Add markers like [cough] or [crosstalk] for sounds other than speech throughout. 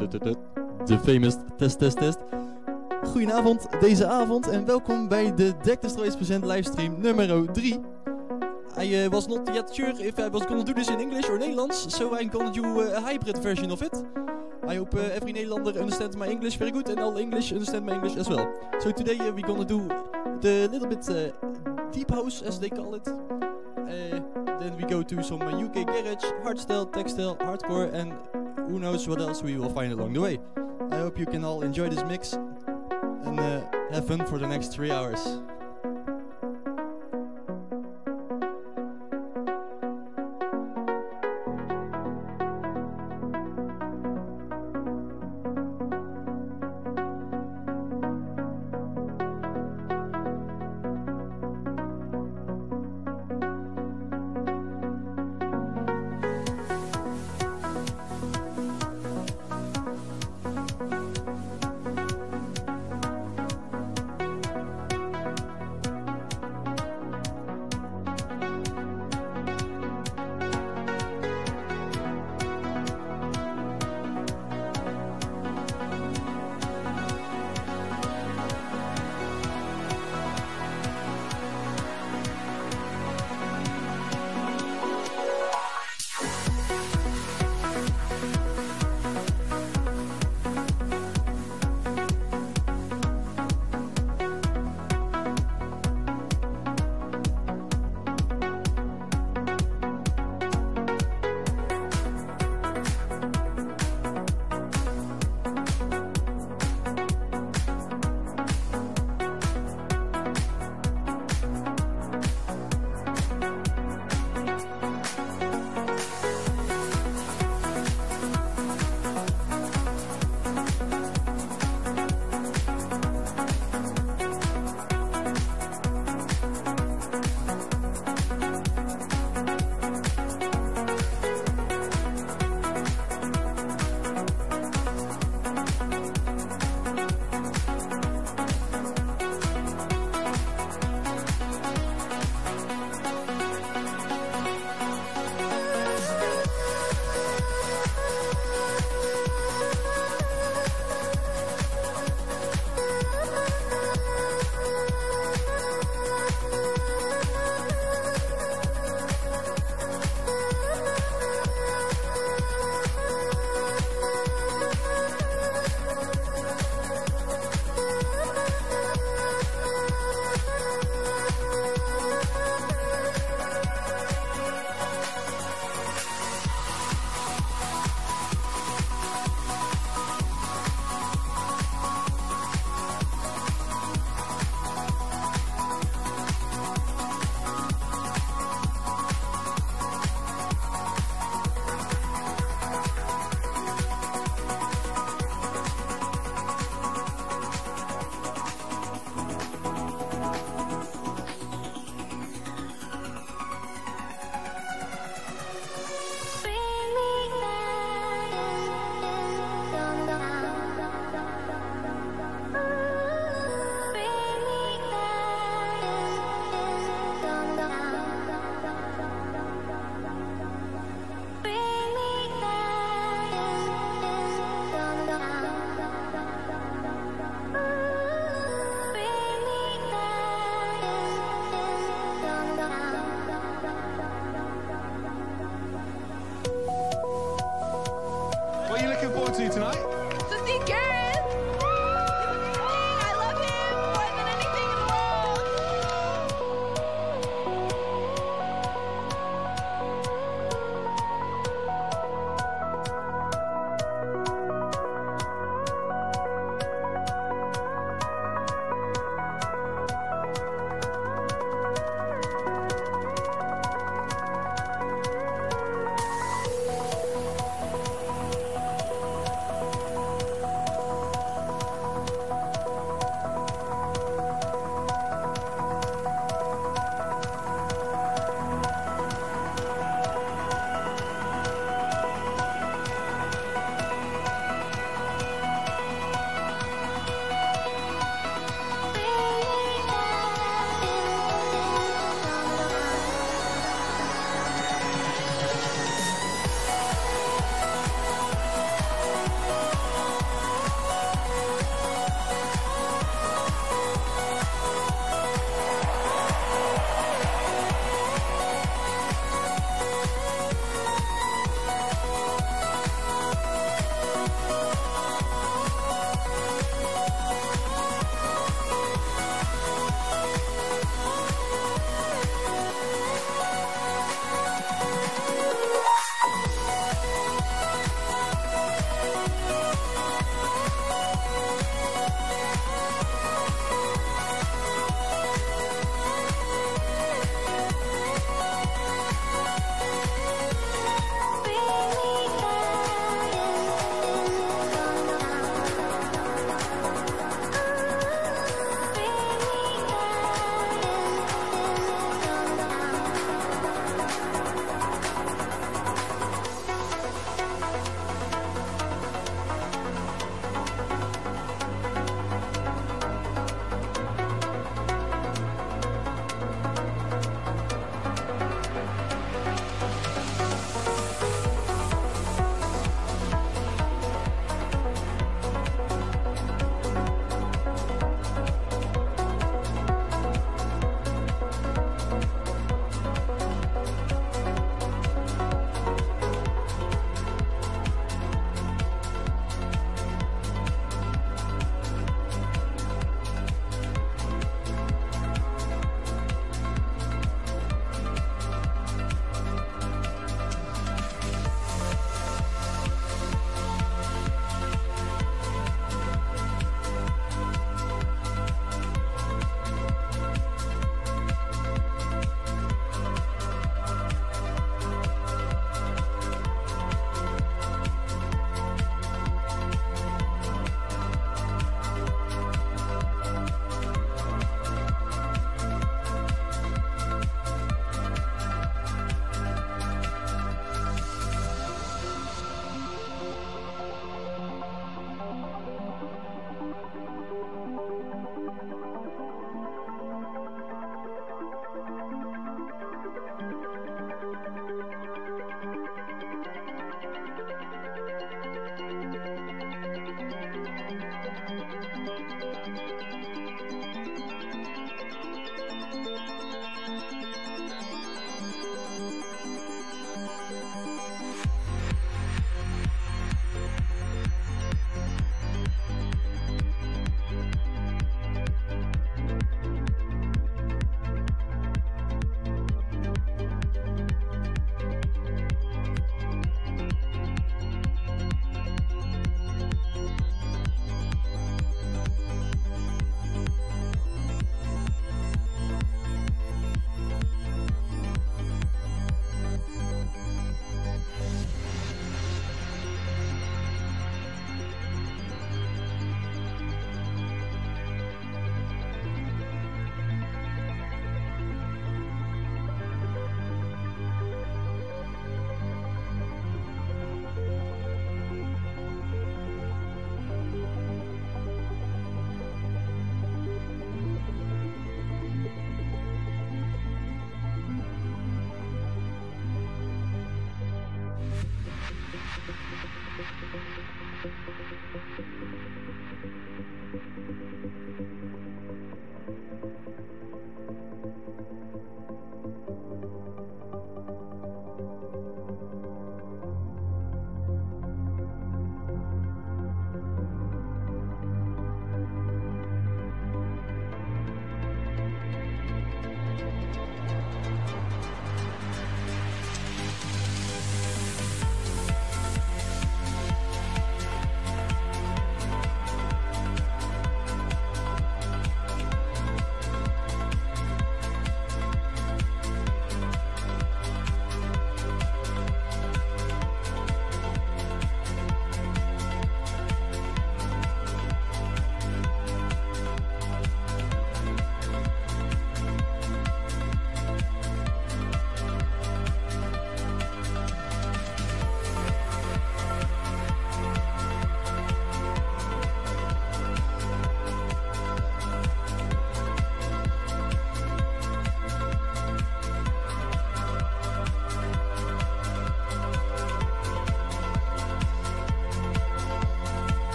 De famous test, test, test. Goedenavond, deze avond en welkom bij de Deck Destroyers Present livestream nummer 3. I uh, was not yet sure if I was gonna do this in English or Nederlands, so I'm gonna do uh, a hybrid version of it. I hope uh, every Nederlander understands my English very good and all English understand my English as well. So today uh, we're gonna do the little bit deep house as they call it. Then we go to some UK garage, hardstyle, textile, hardcore, and who knows what else we will find along the way. I hope you can all enjoy this mix and uh, have fun for the next three hours.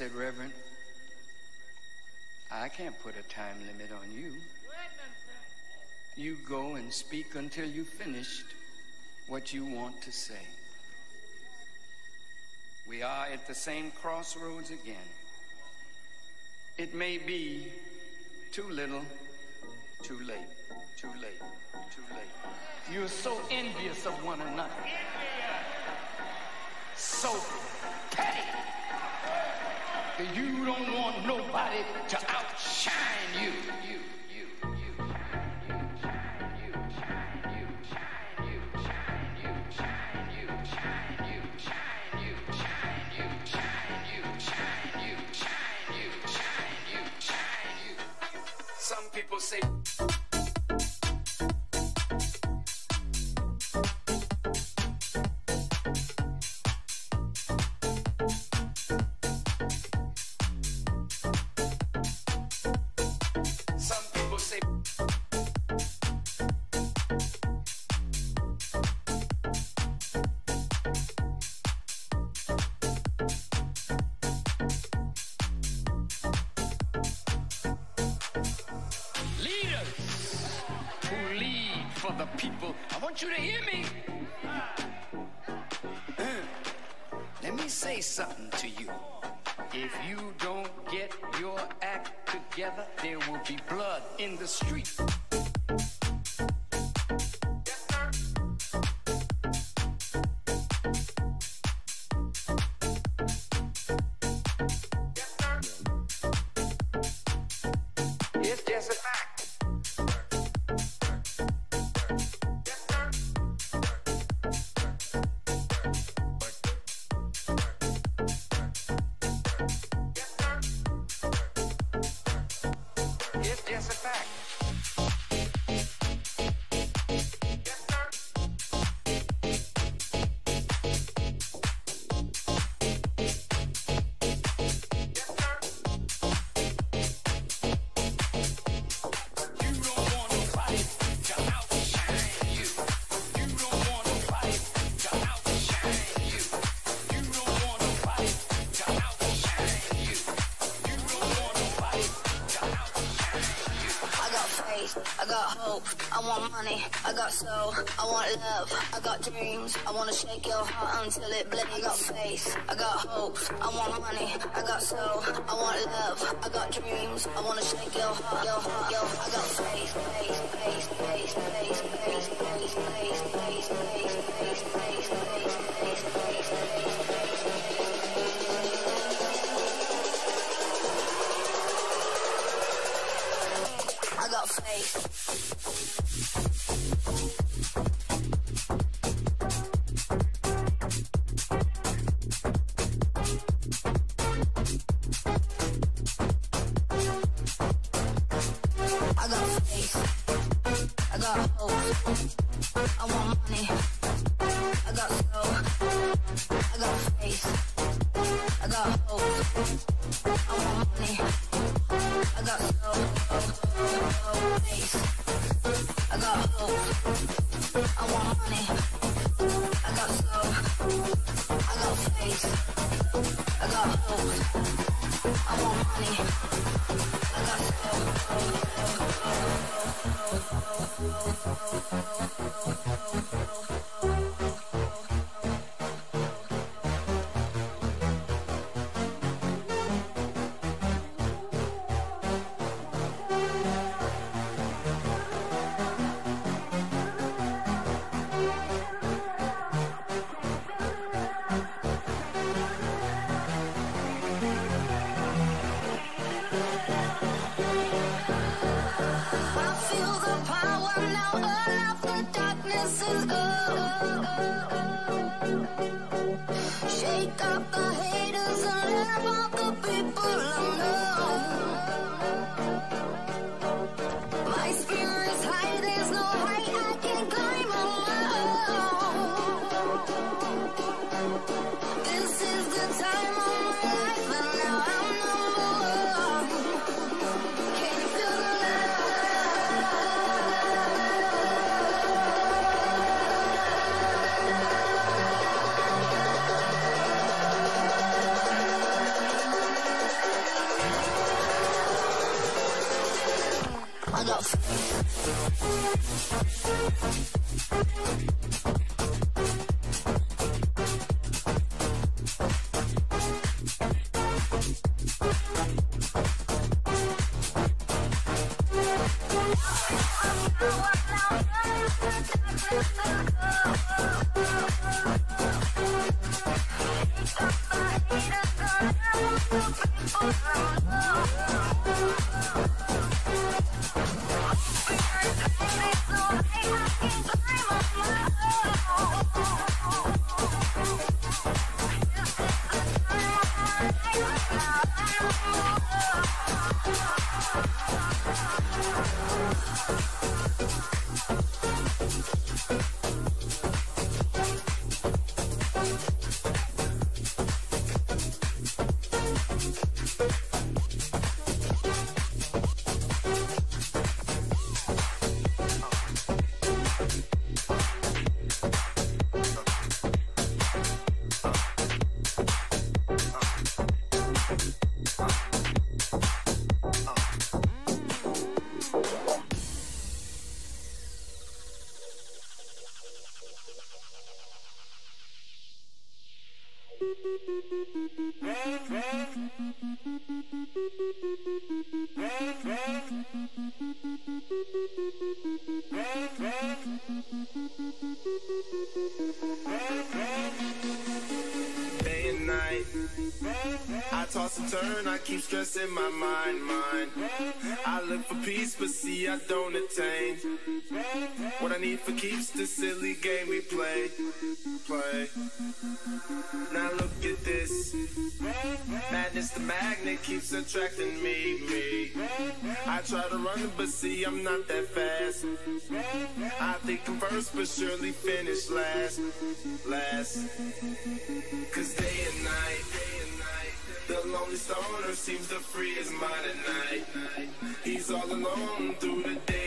Said, Reverend, I can't put a time limit on you. You go and speak until you finished what you want to say. We are at the same crossroads again. It may be too little, too late, too late, too late. You're so envious of one another. So petty. You don't want nobody to outshine you. You, you, you, want money, I got soul, I want love, I got dreams, I wanna shake your heart until it bleeds. I got faith, I got hopes, I want money, I got soul, I want love, I got dreams, I wanna shake your heart. attracting me, me. I try to run, but see, I'm not that fast. I think I'm first, but surely finish last, last. Cause day and night, day and night, the lonely stoner seems to freeze his mind at night. He's all alone through the day.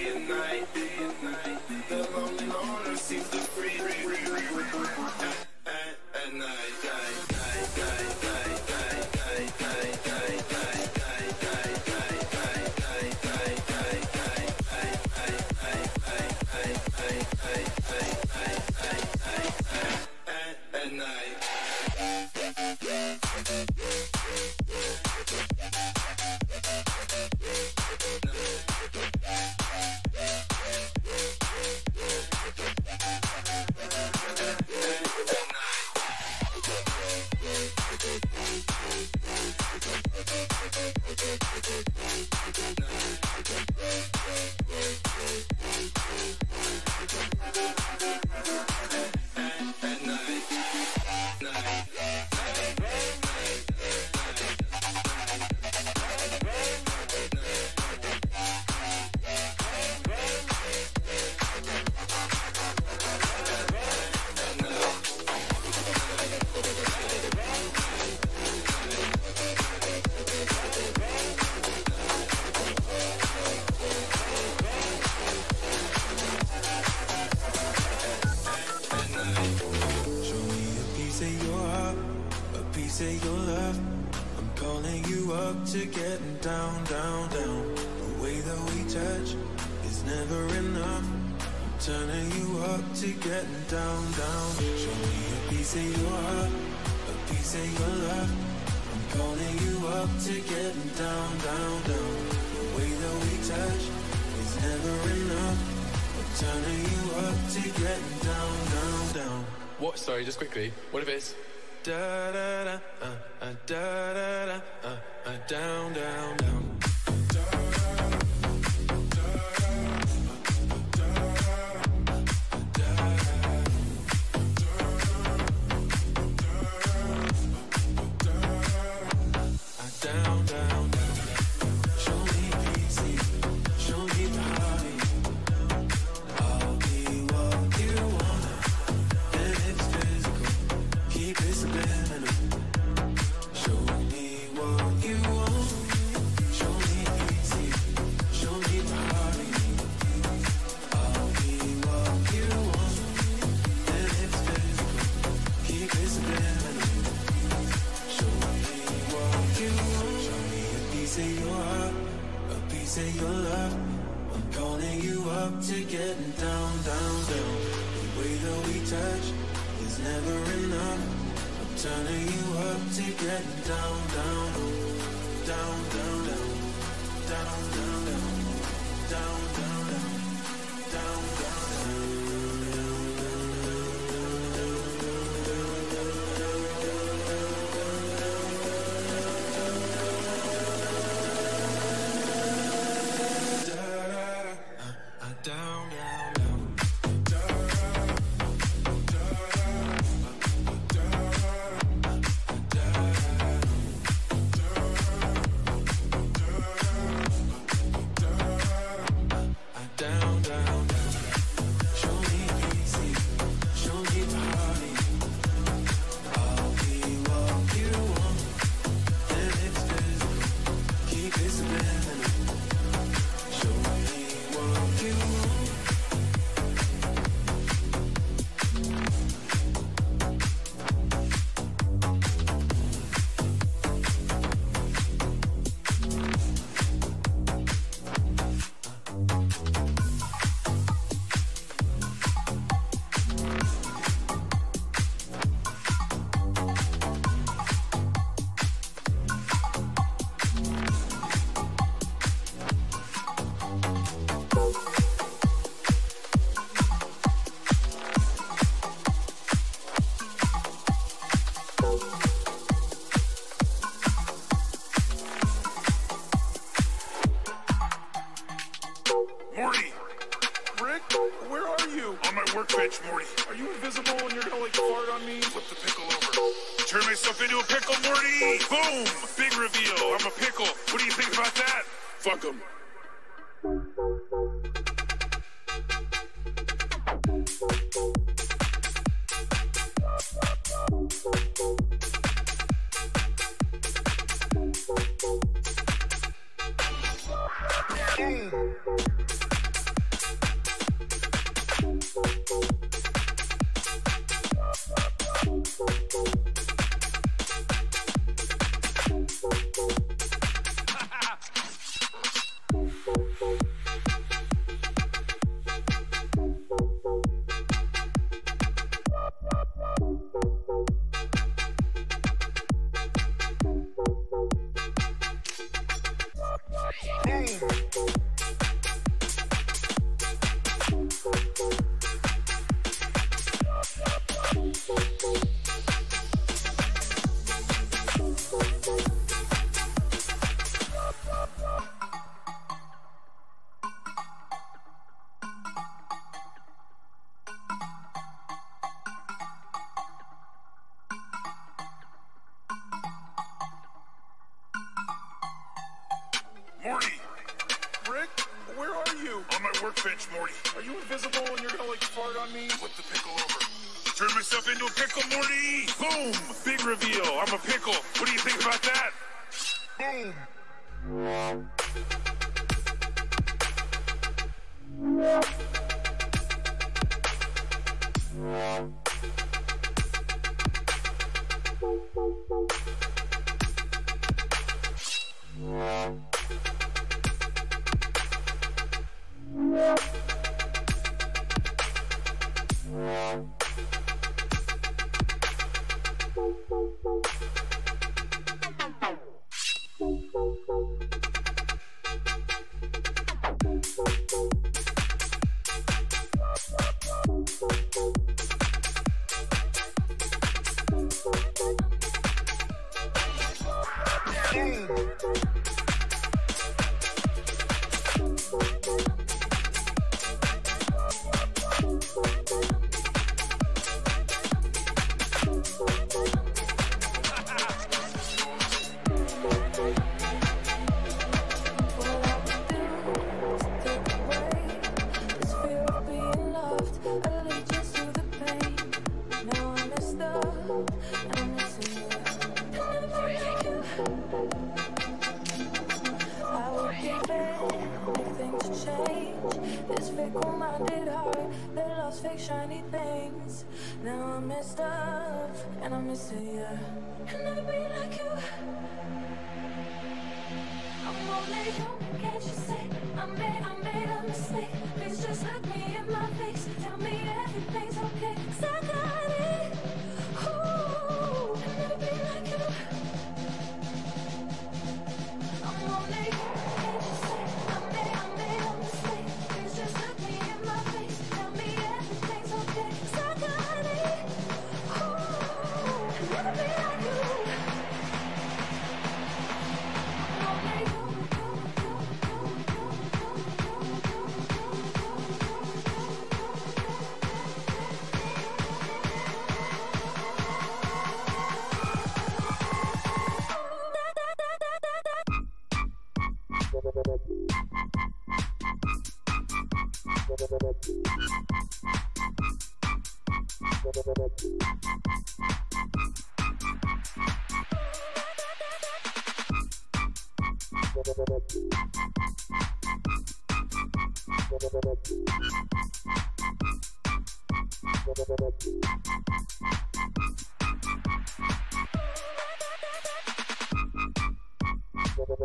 Fuck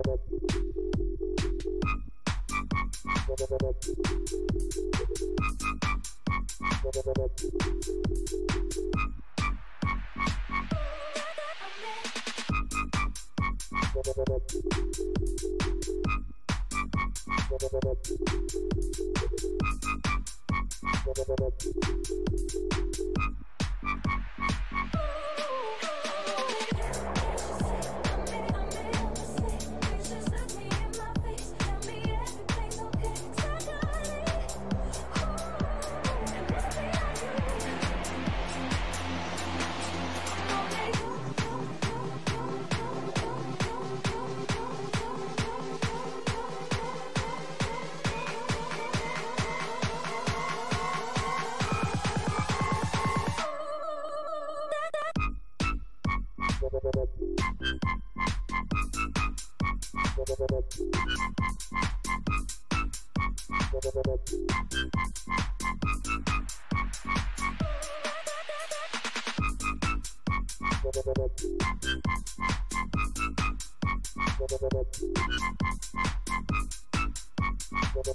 Thank you.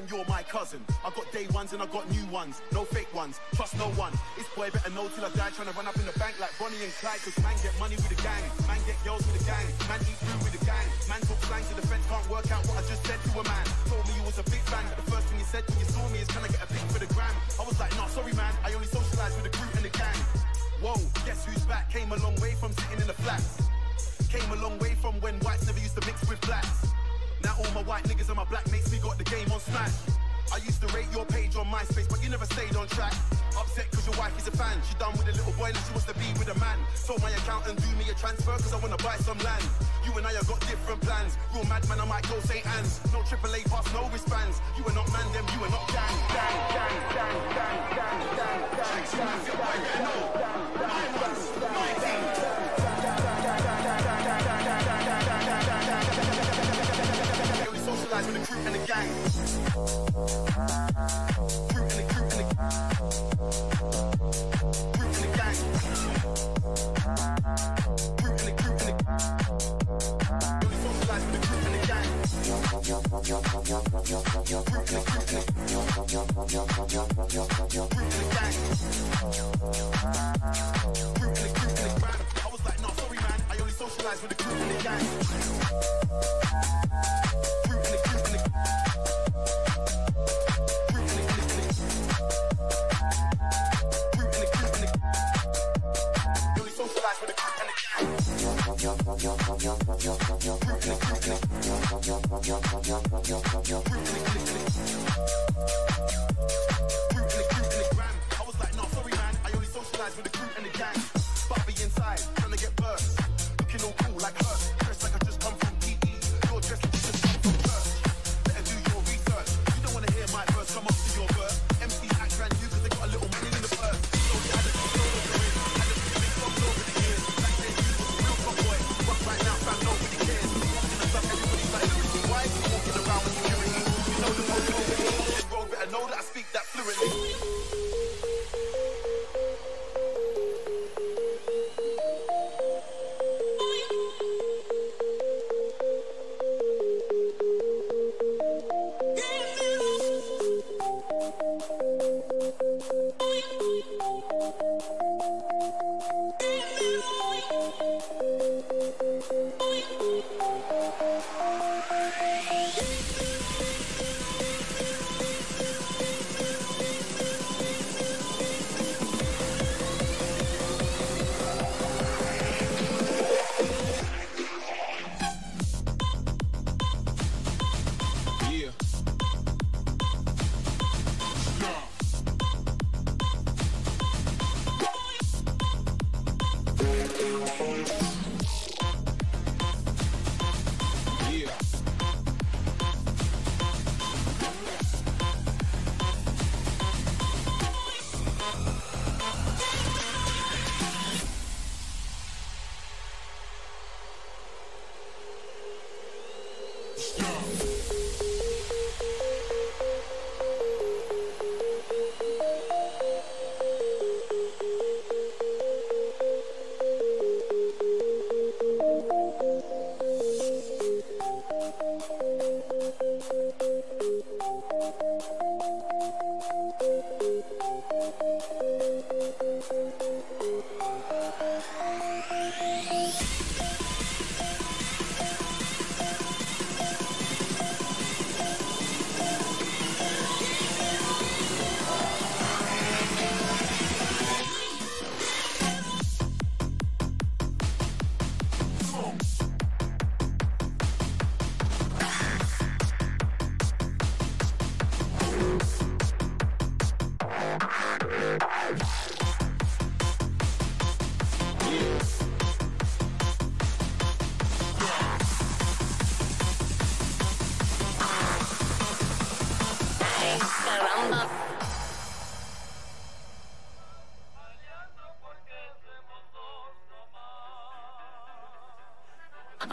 man you're my cousin. I got day ones and I got new ones. No fake ones. Trust no one. This boy better know till I die. Trying to run up in the bank like Bonnie and Clyde. Cause man get money with the gang. Man get girls with the gang. Man eat food with the gang. Man talk slang to the fence. Can't work out what I just said to a man. Told me you was a big fan. But the first thing you said when you saw me is can I get a pic for the gram? I was like, nah, sorry man. I only socialize with the crew and the gang. Whoa, guess who's back? Came a long way from sitting in the flats. Came a long way from when whites never used to mix with blacks. My white niggas and my black mates, we got the game on smash. I used to rate your page on MySpace, but you never stayed on track. Upset cause your wife is a fan. She done with a little boy and she wants to be with a man. Told my accountant do me a transfer cause I wanna buy some land. You and I have got different plans. Real madman, I might go St. Anne's. No triple A pass, no wristbands. You are not man, them, you are not gang. Gang, gang, gang, gang, gang, gang, gang, gang, gang, gang,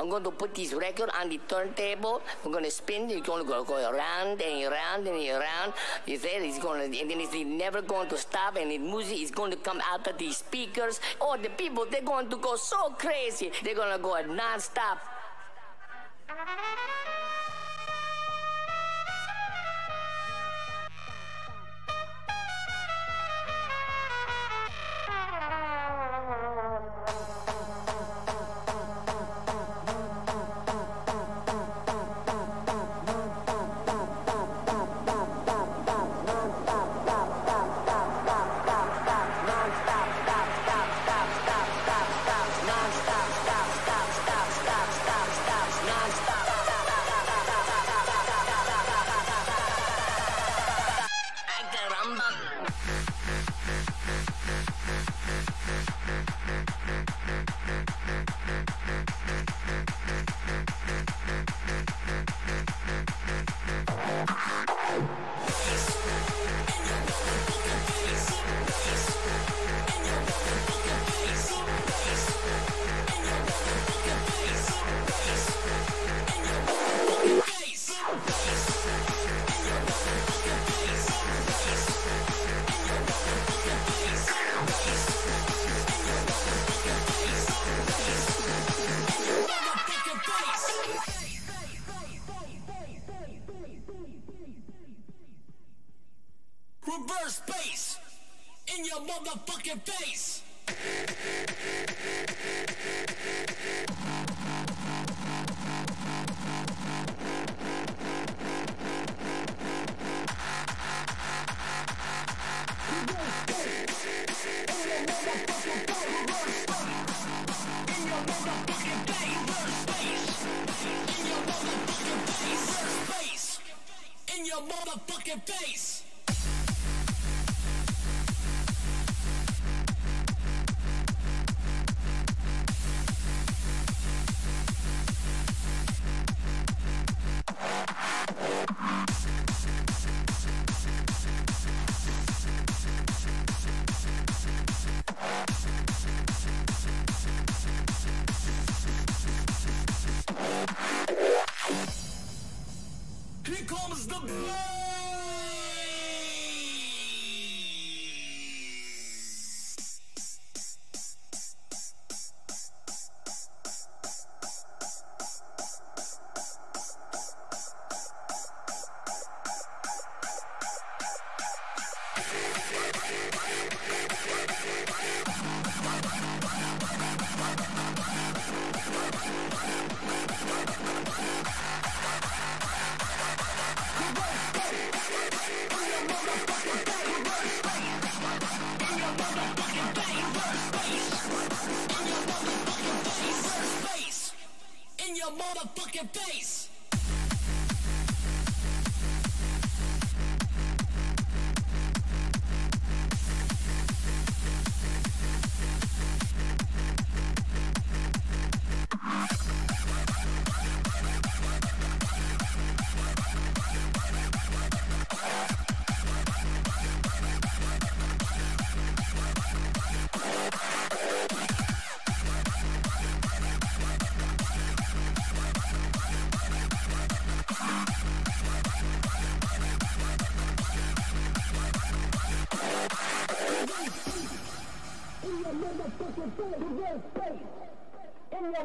I'm going to put this record on the turntable. We're going to spin. It's going to go, go around and around and around. You said it's going to, and then it's never going to stop. And the music is going to come out of the speakers. Oh, the people, they're going to go so crazy. They're going to go non-stop.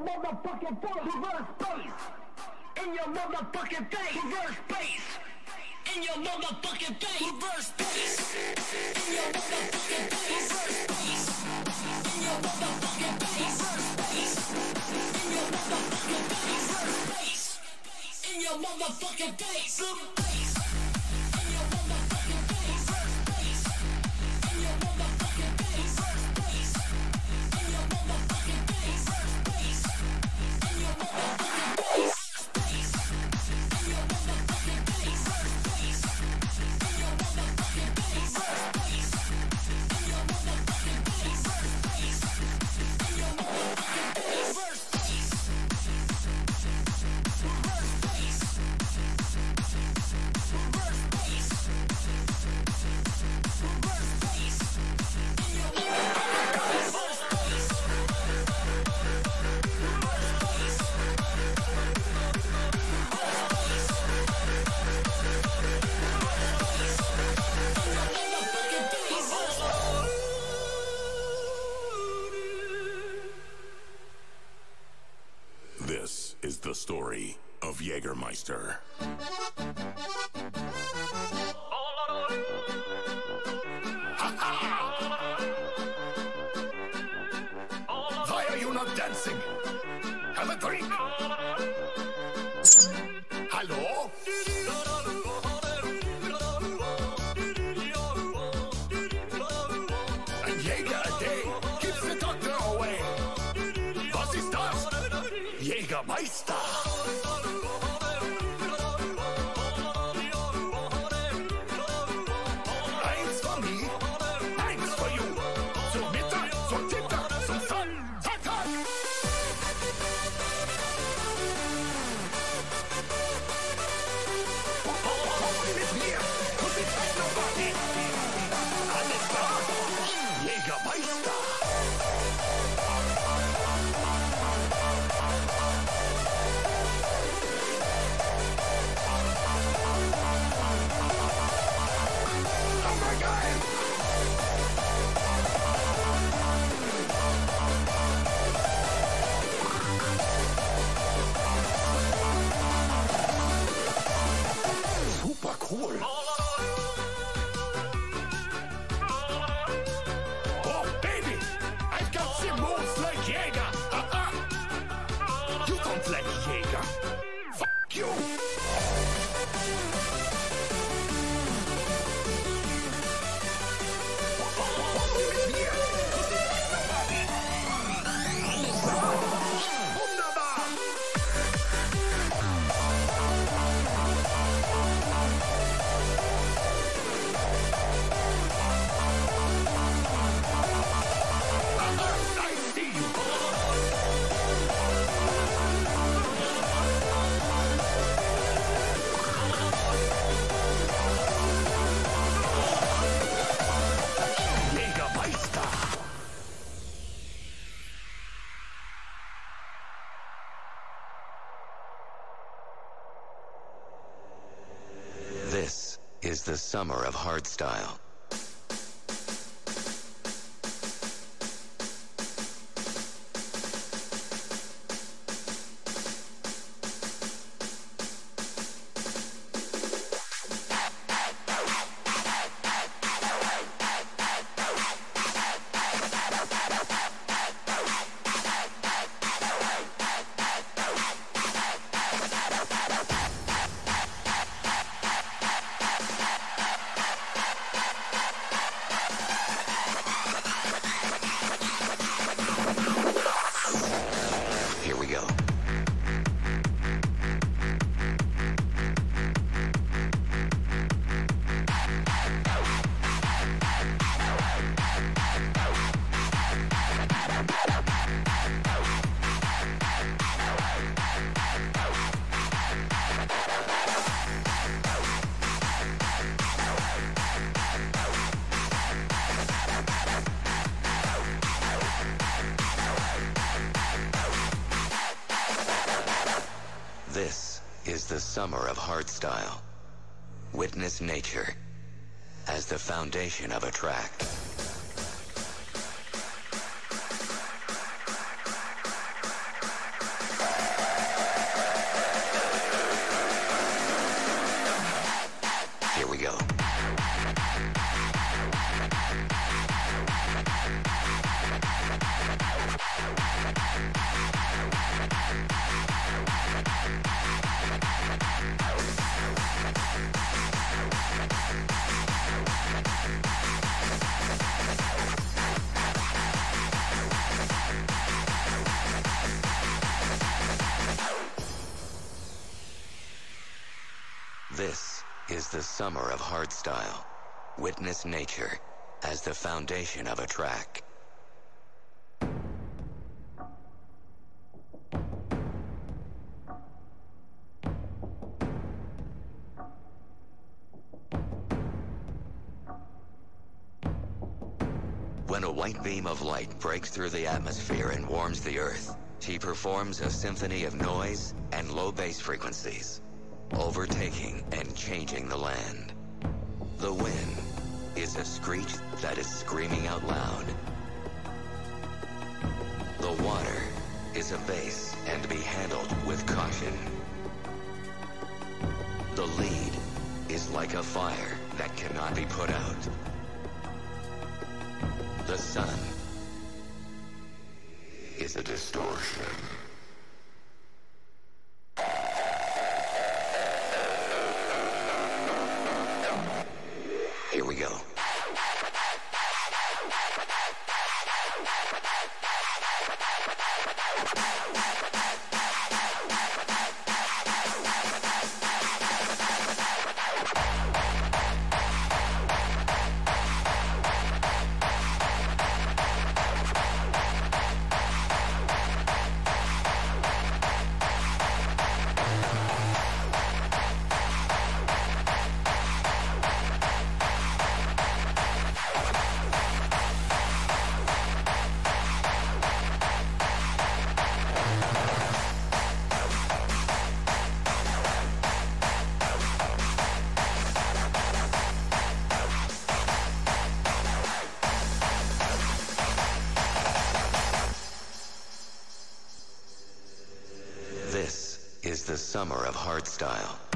Motherfucking face, reverse dancing. summer of hardstyle. of a track. nature as the foundation of a track. When a white beam of light breaks through the atmosphere and warms the earth, she performs a symphony of noise and low bass frequencies, overtaking and changing the land screech that is screaming out loud. The water is a vase and be handled with caution. The lead is like a fire that cannot be put out. The sun is a distortion. The summer of hardstyle.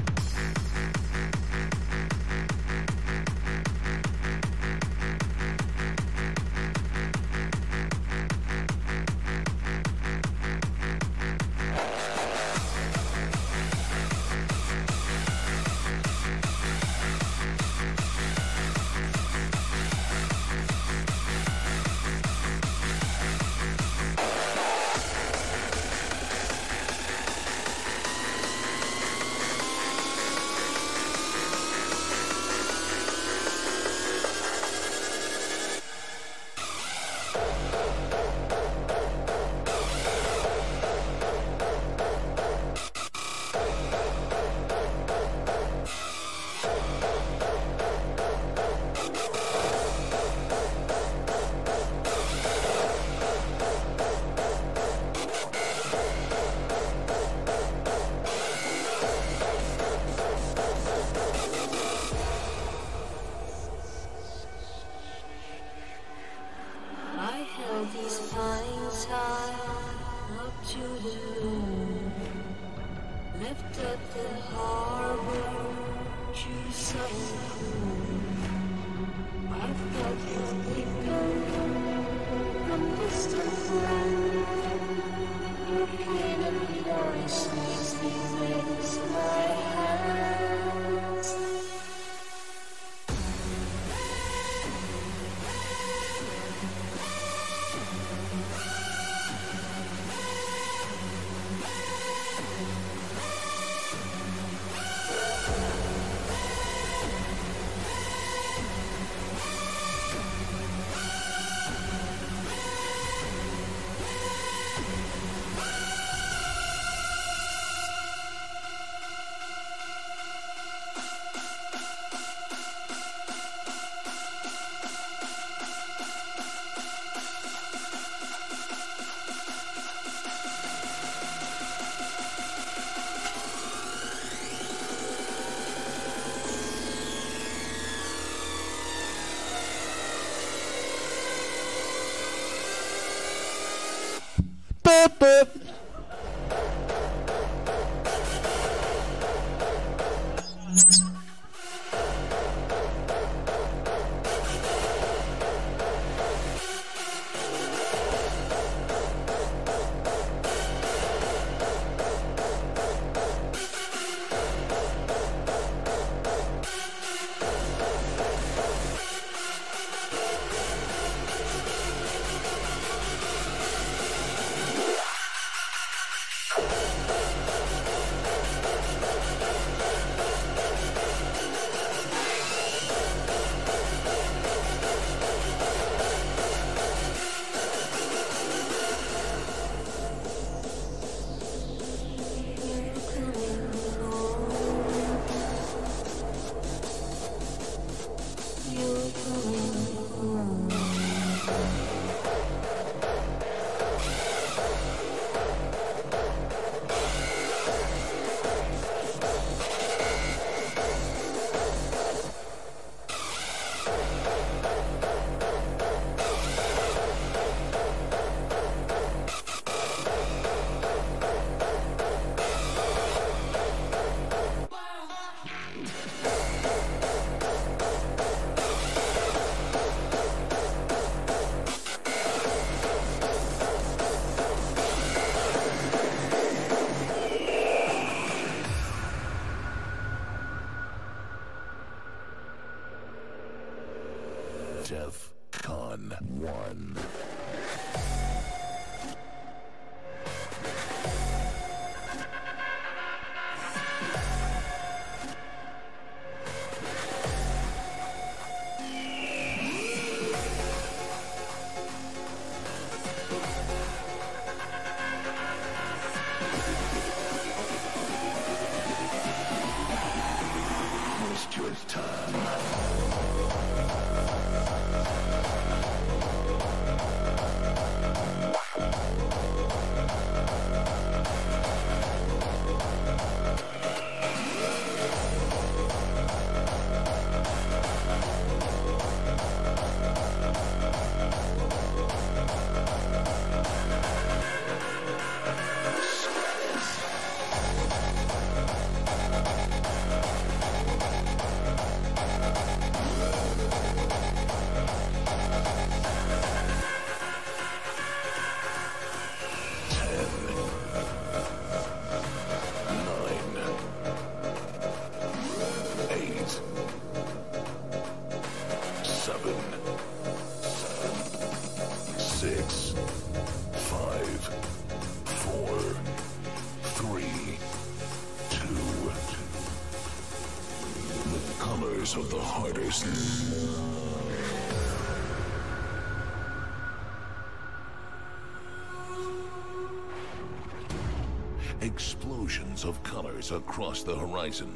Explosions of colors across the horizon,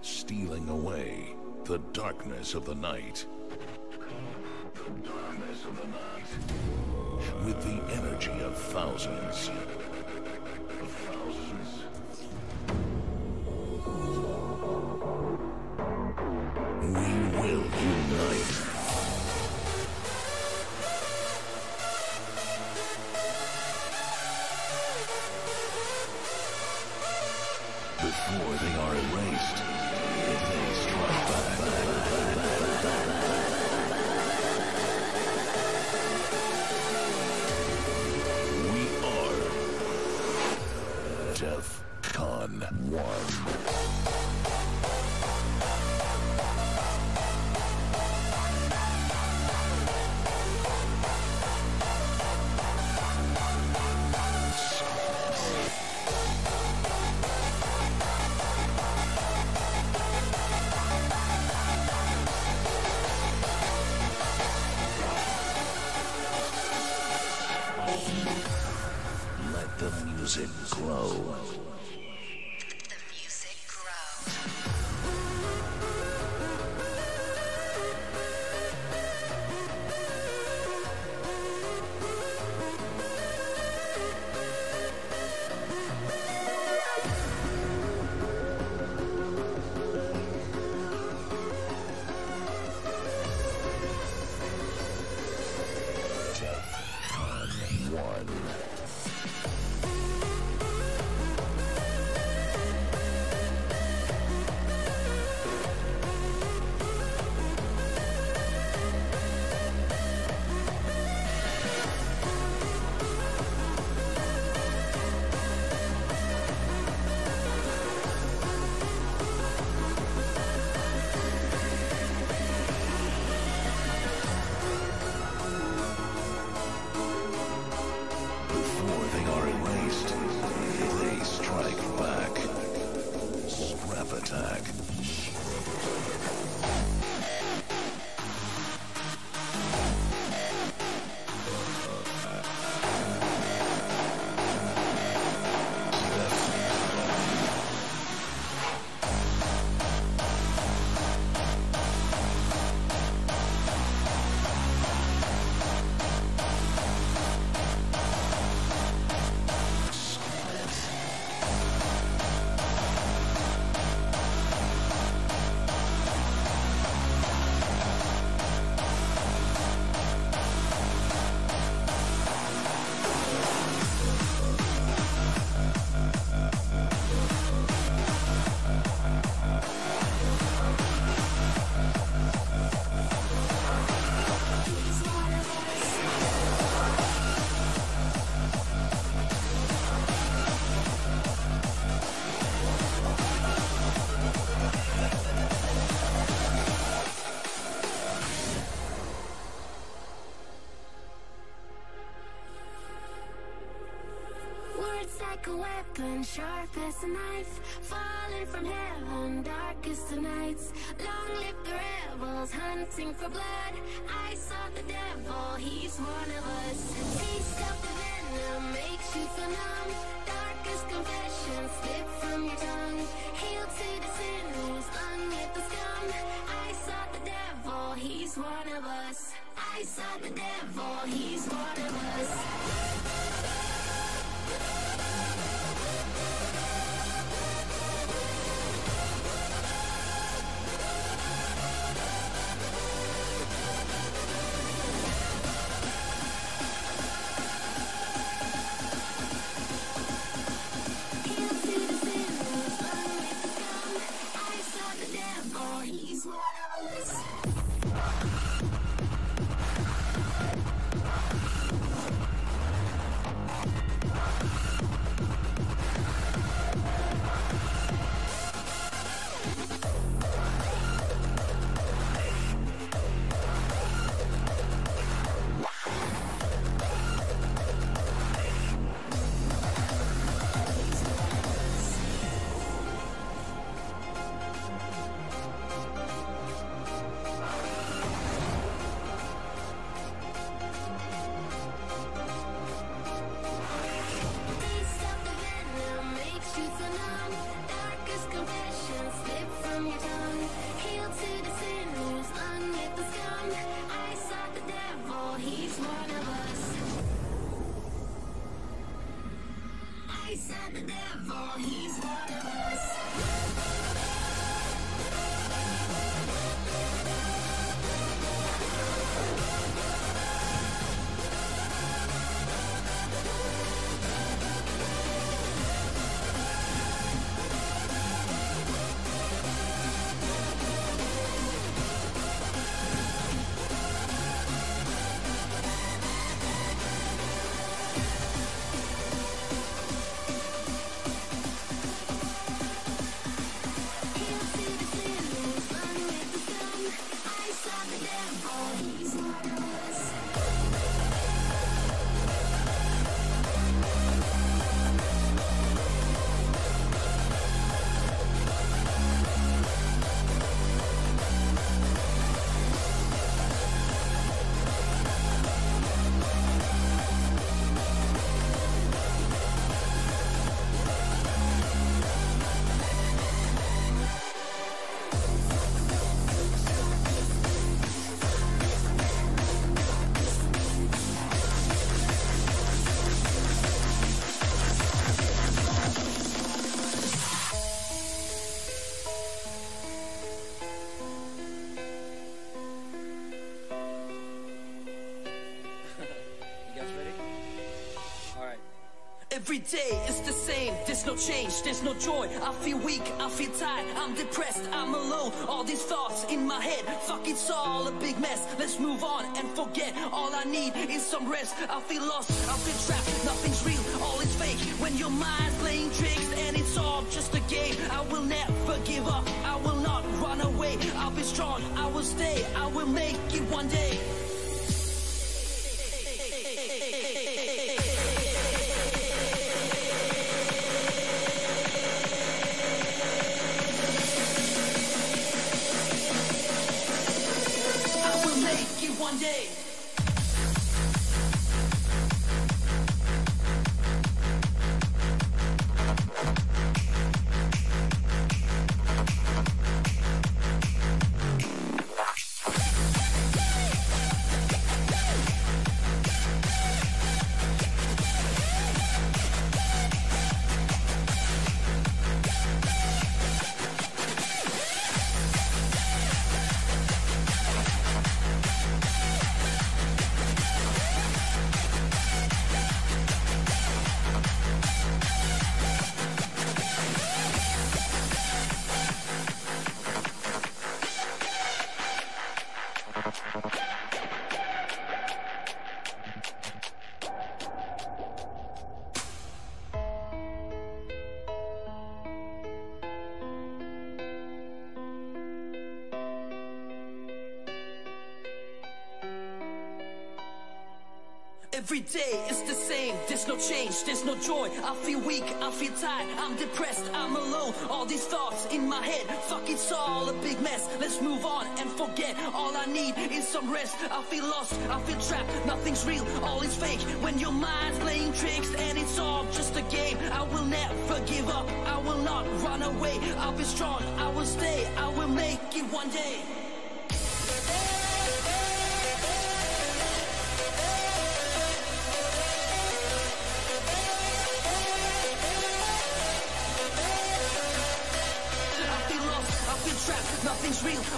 stealing away the darkness of the night. With the energy of thousands. Sharp as a knife. Falling from heaven, darkest of nights. Long live the rebels, hunting for blood. I saw the devil, he's one of us. Taste of the venom makes you feel numb. Darkest confessions slip from your tongue. Hail to the sinners, on with the scum. I saw the devil, he's one of us. I saw the devil, he's one of us. Every day is the same, there's no change, there's no joy. I feel weak, I feel tired, I'm depressed, I'm alone. All these thoughts in my head, fuck it's all a big mess. Let's move on and forget. All I need is some rest. I feel lost, I feel trapped, nothing's real, all is fake. When your mind's playing tricks and it's all just a game, I will never give up, I will not run away. I'll be strong, I will stay, I will make it one day. Day. There's no joy. I feel weak, I feel tired, I'm depressed, I'm alone. All these thoughts in my head, fuck it's all a big mess. Let's move on and forget. All I need is some rest. I feel lost, I feel trapped, nothing's real, all is fake. When your mind's playing tricks and it's all just a game, I will never give up, I will not run away. I'll be strong, I will stay, I will make it one day.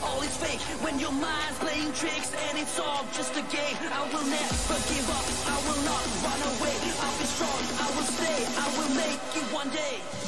All is fake. When your mind's playing tricks and it's all just a game, I will never give up, I will not run away. I'll be strong, I will stay, I will make it one day.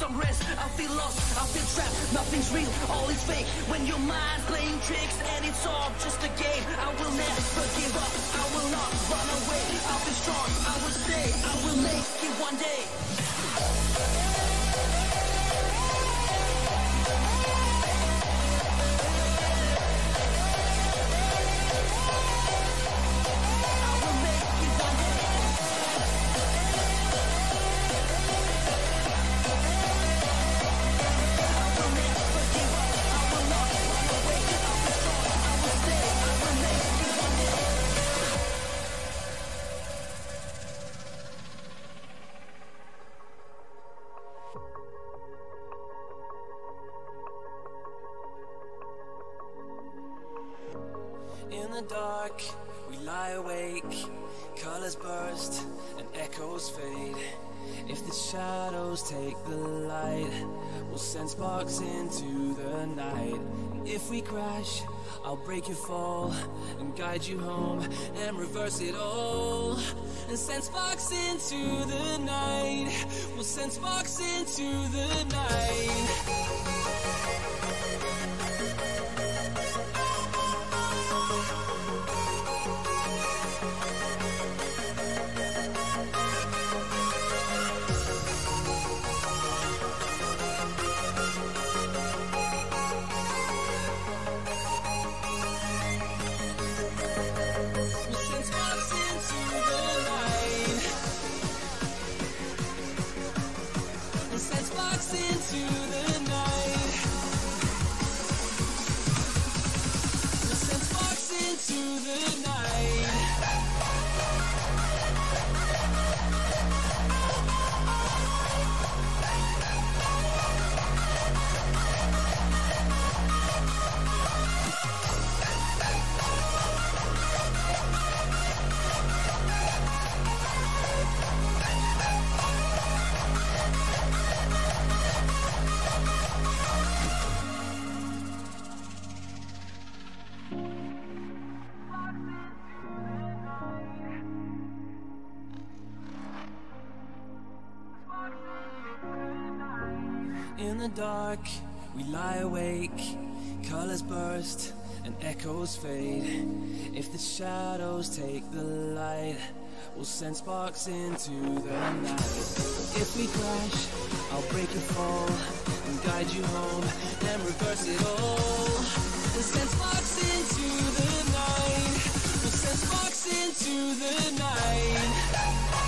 Some rest. I feel lost, I feel trapped, nothing's real, all is fake. When your mind's playing tricks and it's all just a game, I will never give up, I will not run away. I'll be strong, I will stay, I will make it one day. Dark, we lie awake. Colors burst and echoes fade. If the shadows take the light, we'll send sparks into the night. And if we crash, I'll break your fall and guide you home and reverse it all. And send sparks into the night. We'll send sparks into the night. Into the night. Echoes fade. If the shadows take the light, we'll send sparks into the night. If we crash, I'll break your fall and guide you home and reverse it all. We'll send sparks into the night. We'll send sparks into the night.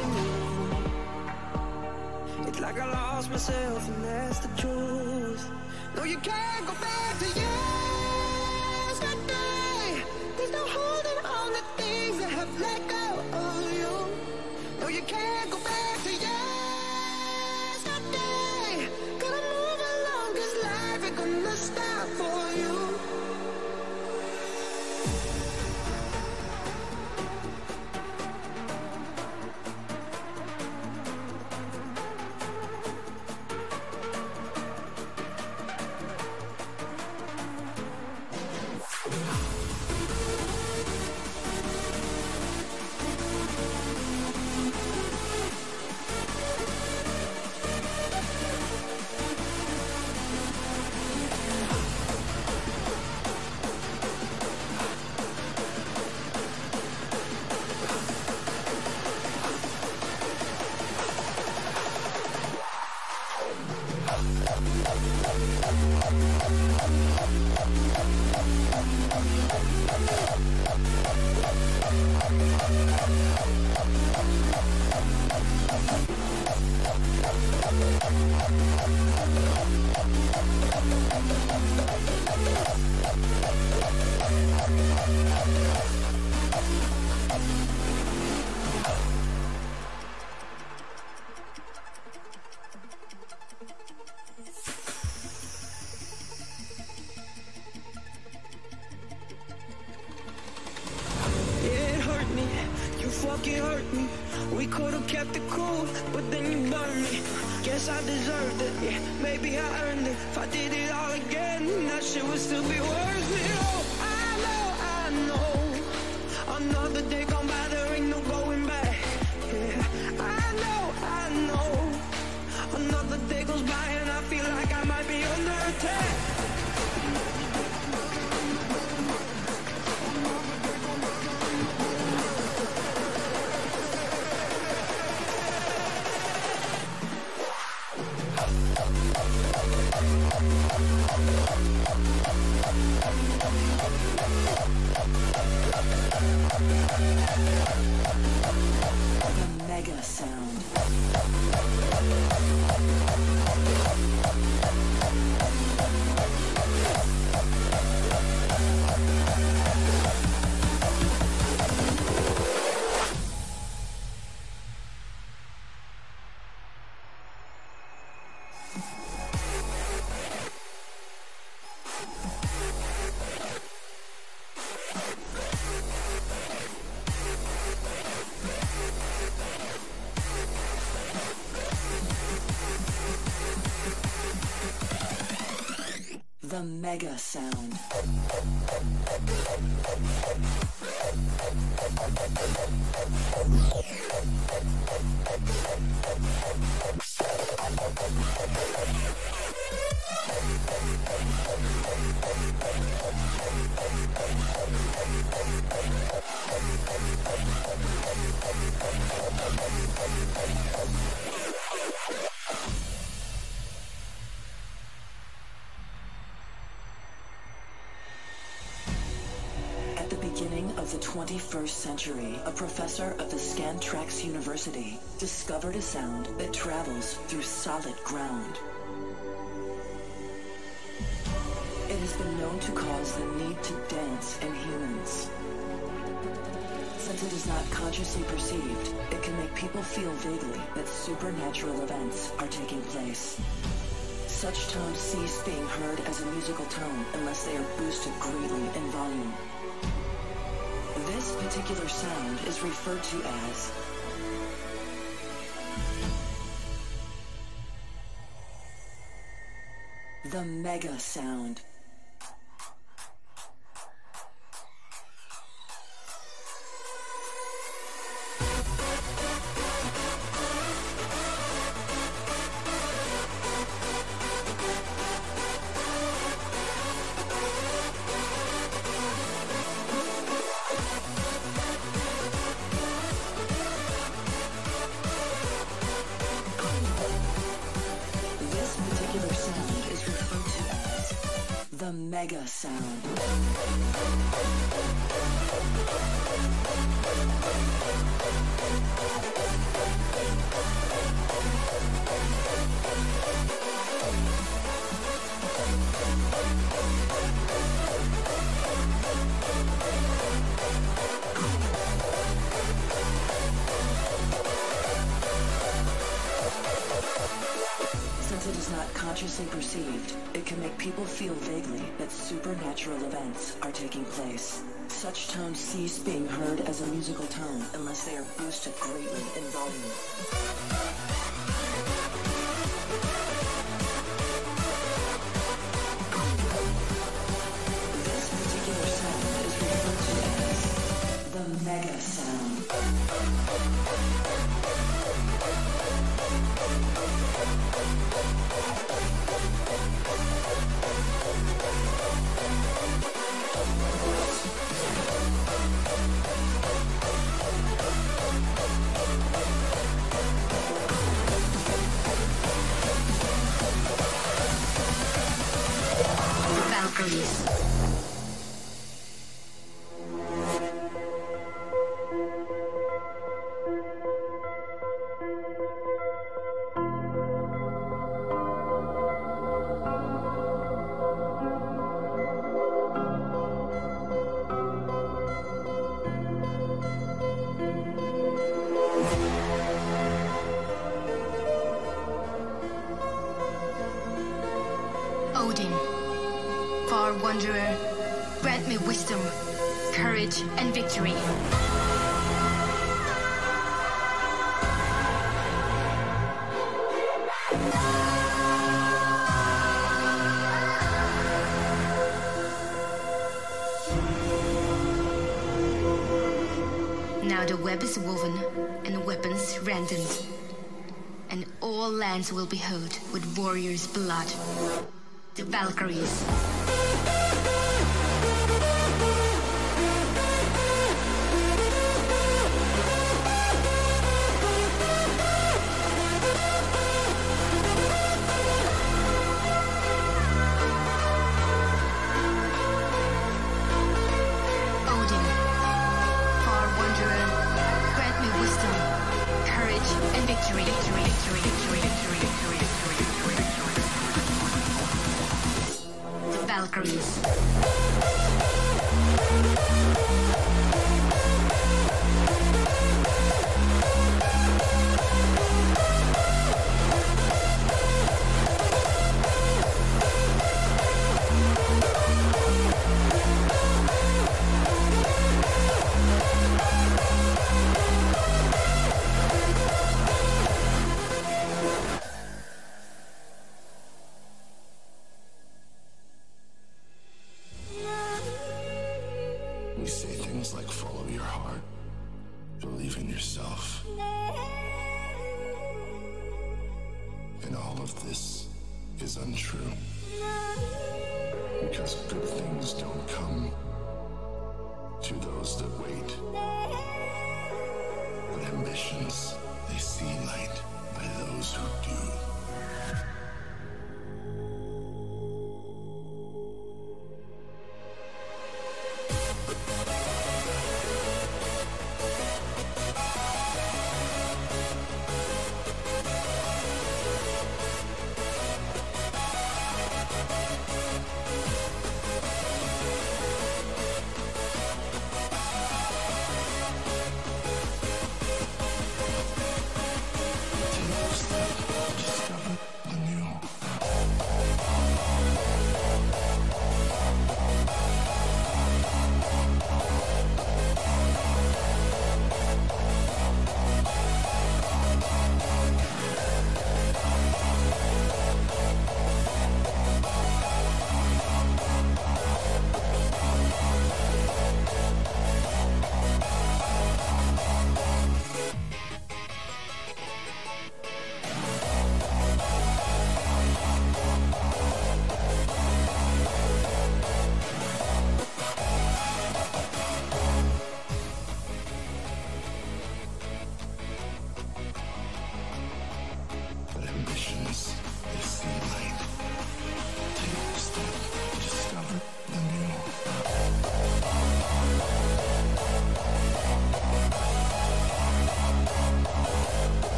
Missing you. It's like I lost myself, and that's the truth. No, you can't go back to yesterday. There's no holding on to Mega Sound. Century, a professor of the Scantrax University discovered a sound that travels through solid ground. It has been known to cause the need to dance in humans. Since it is not consciously perceived, it can make people feel vaguely that supernatural events are taking place. Such tones cease being heard as a musical tone unless they are boosted greatly in volume. This particular sound is referred to as the Mega Sound. Such tones cease being heard as a musical tone unless they are boosted greatly in volume. web is woven and weapons rendered, and all lands will be hoed with warriors' blood. The Valkyries.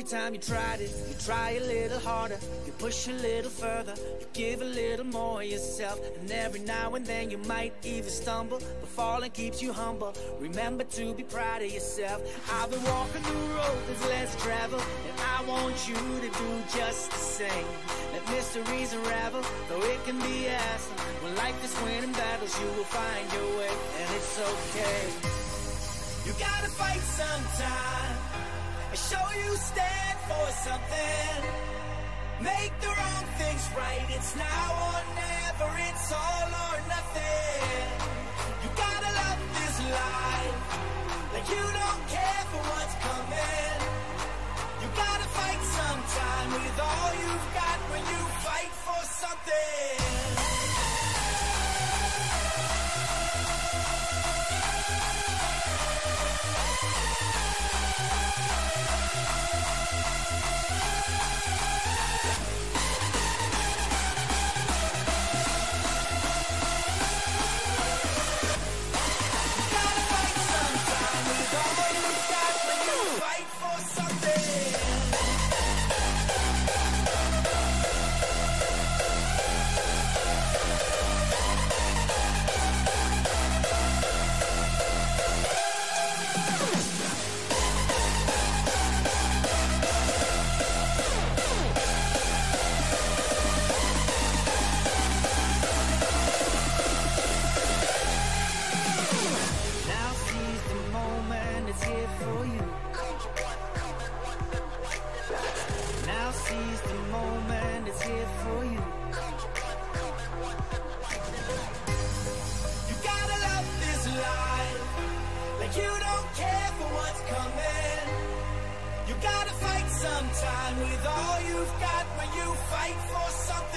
Every time you tried it, you try a little harder, you push a little further, you give a little more yourself. And every now and then you might even stumble, but falling keeps you humble. Remember to be proud of yourself. I've been walking the road that's less traveled, and I want you to do just the same. Let mysteries unravel, though it can be awesome. When life is winning battles, you will find your way, and it's okay. You gotta fight sometime and show you stand for something. Make the wrong things right. It's now or never. It's all or nothing. You gotta love this life like you don't care for what's coming. You gotta fight sometime with all you've got when you fight for something. Sometimes with all you've got when you fight for something.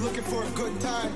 Looking for a good time.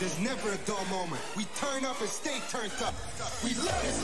There's never a dull moment. We turn up and stay turned up. We love it.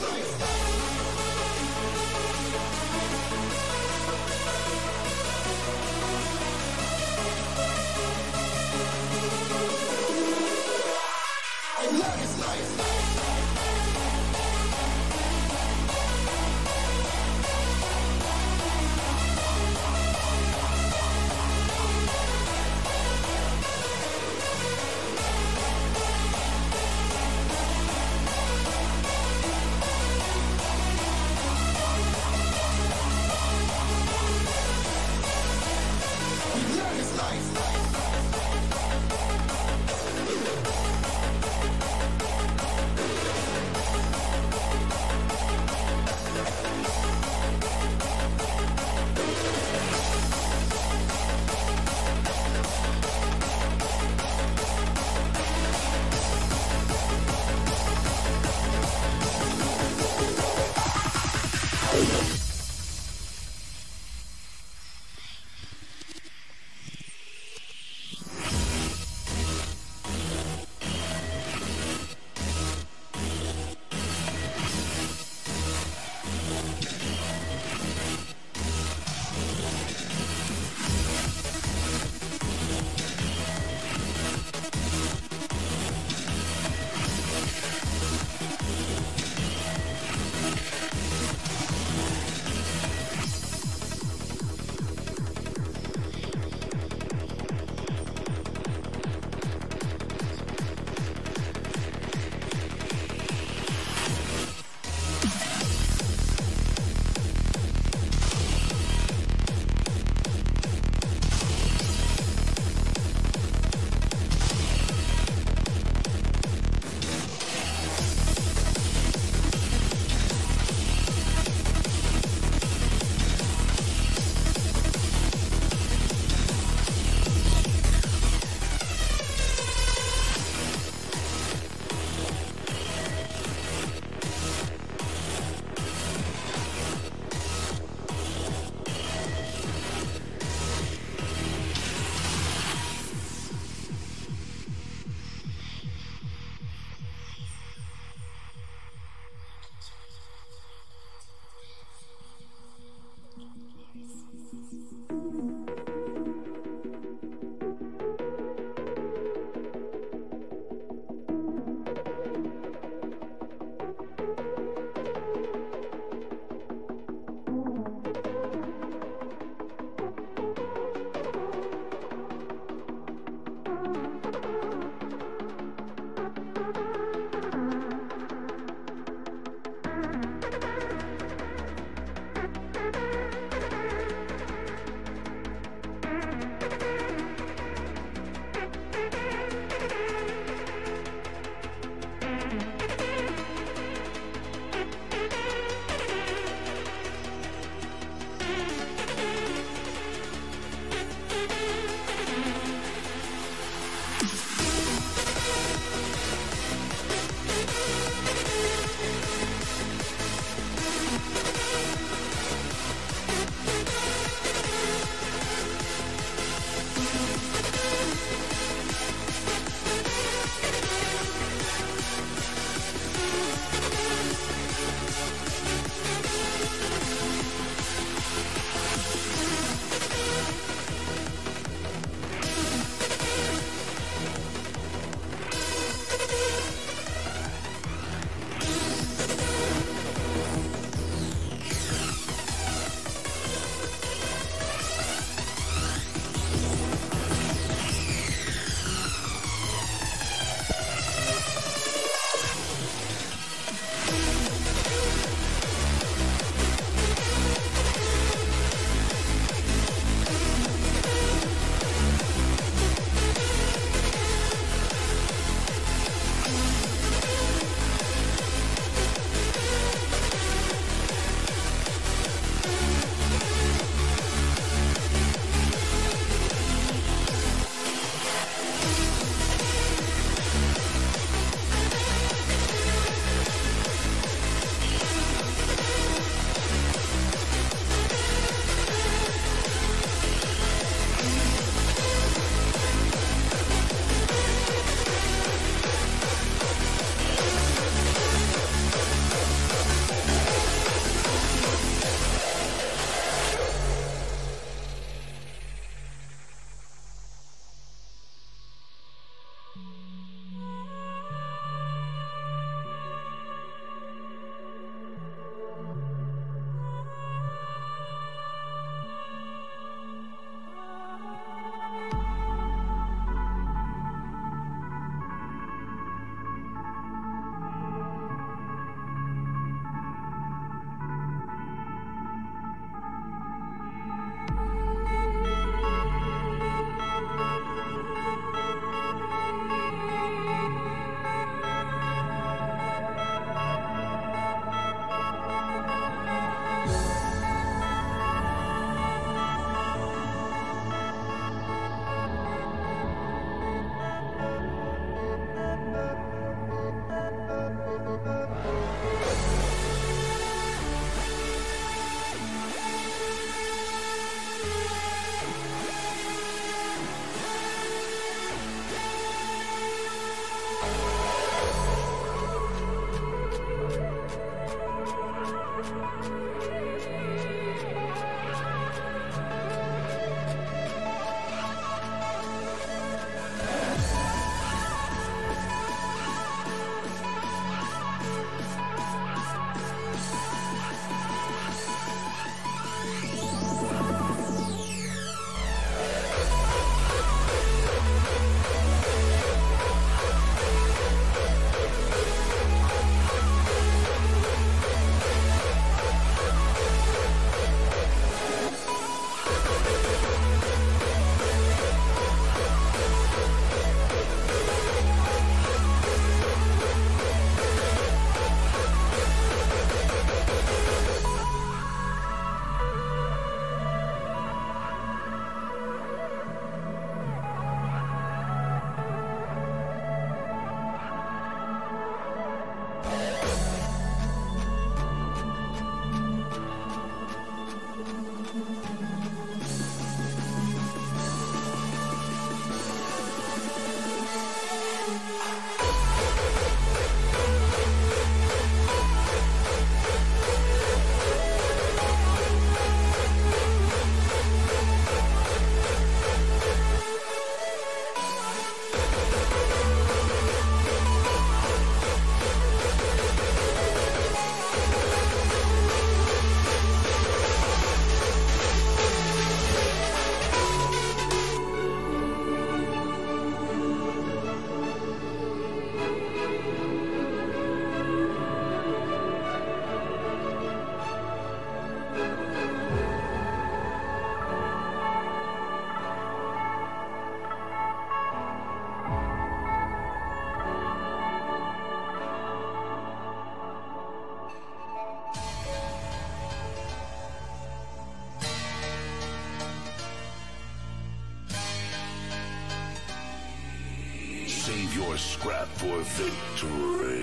For victory.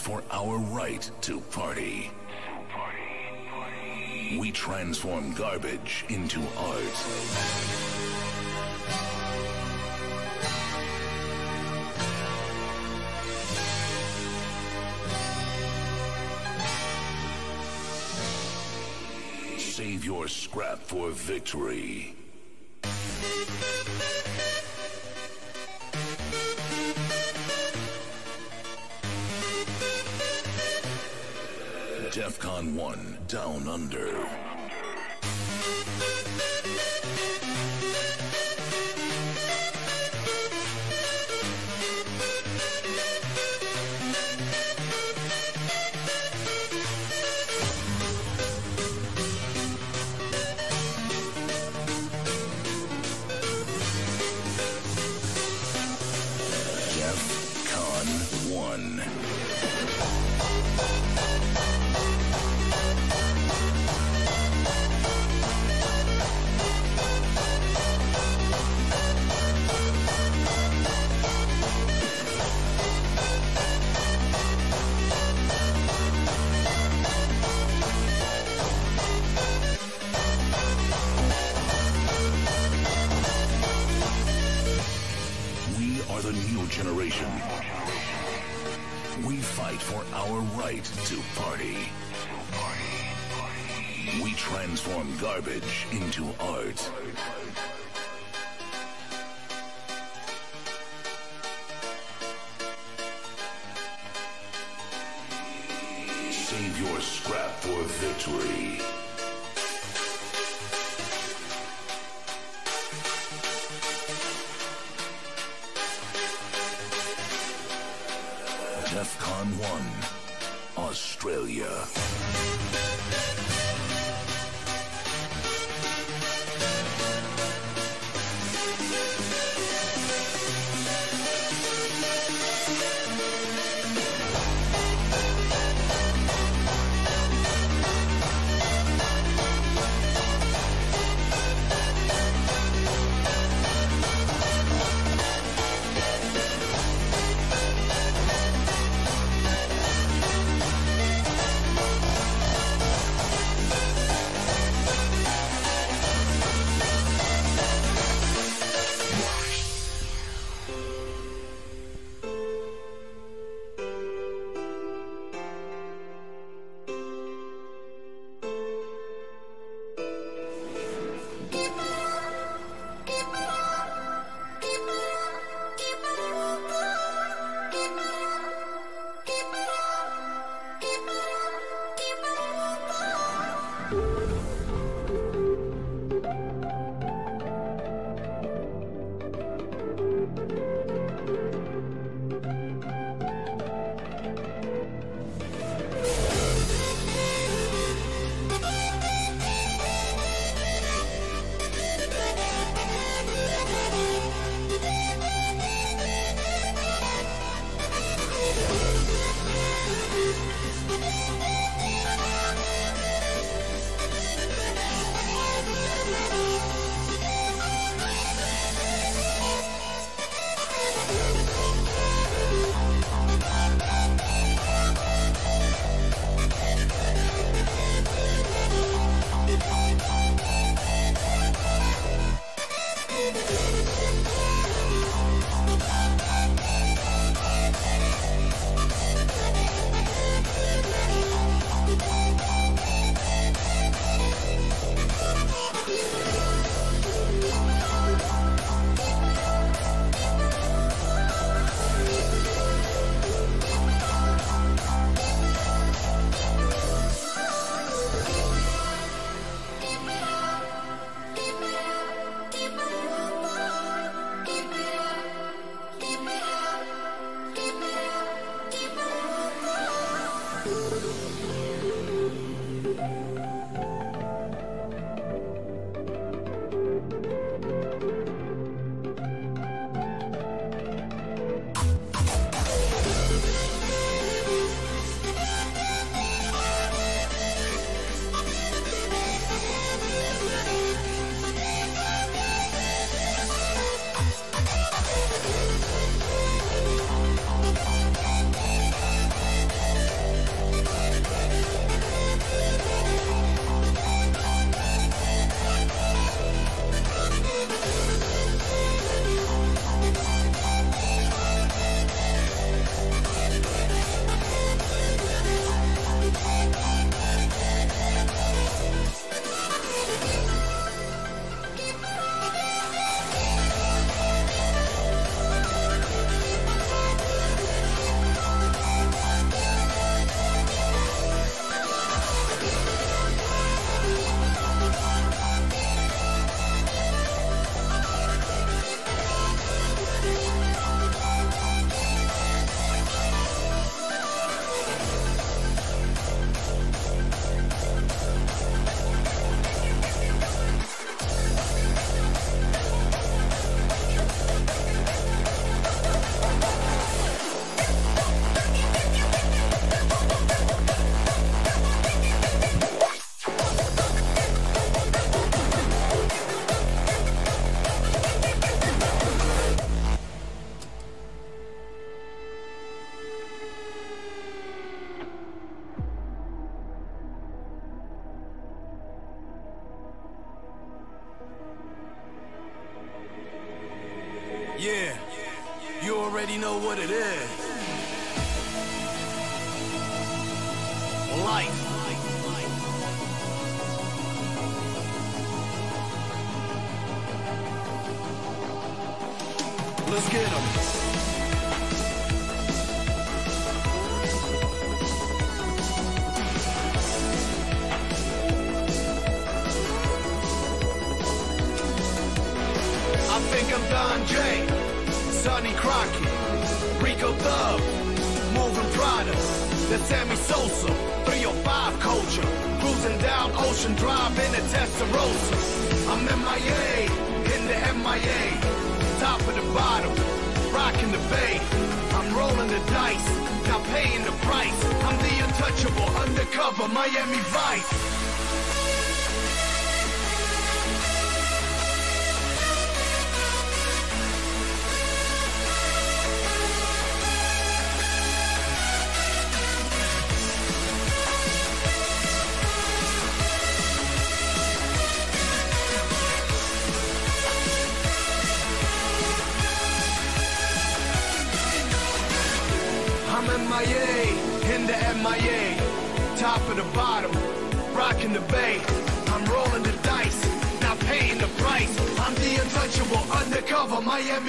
For our right to party. We transform garbage into art. Save your scrap for victory. We fight for our right to party. We transform garbage into art. Save your scrap for victory.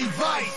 Miami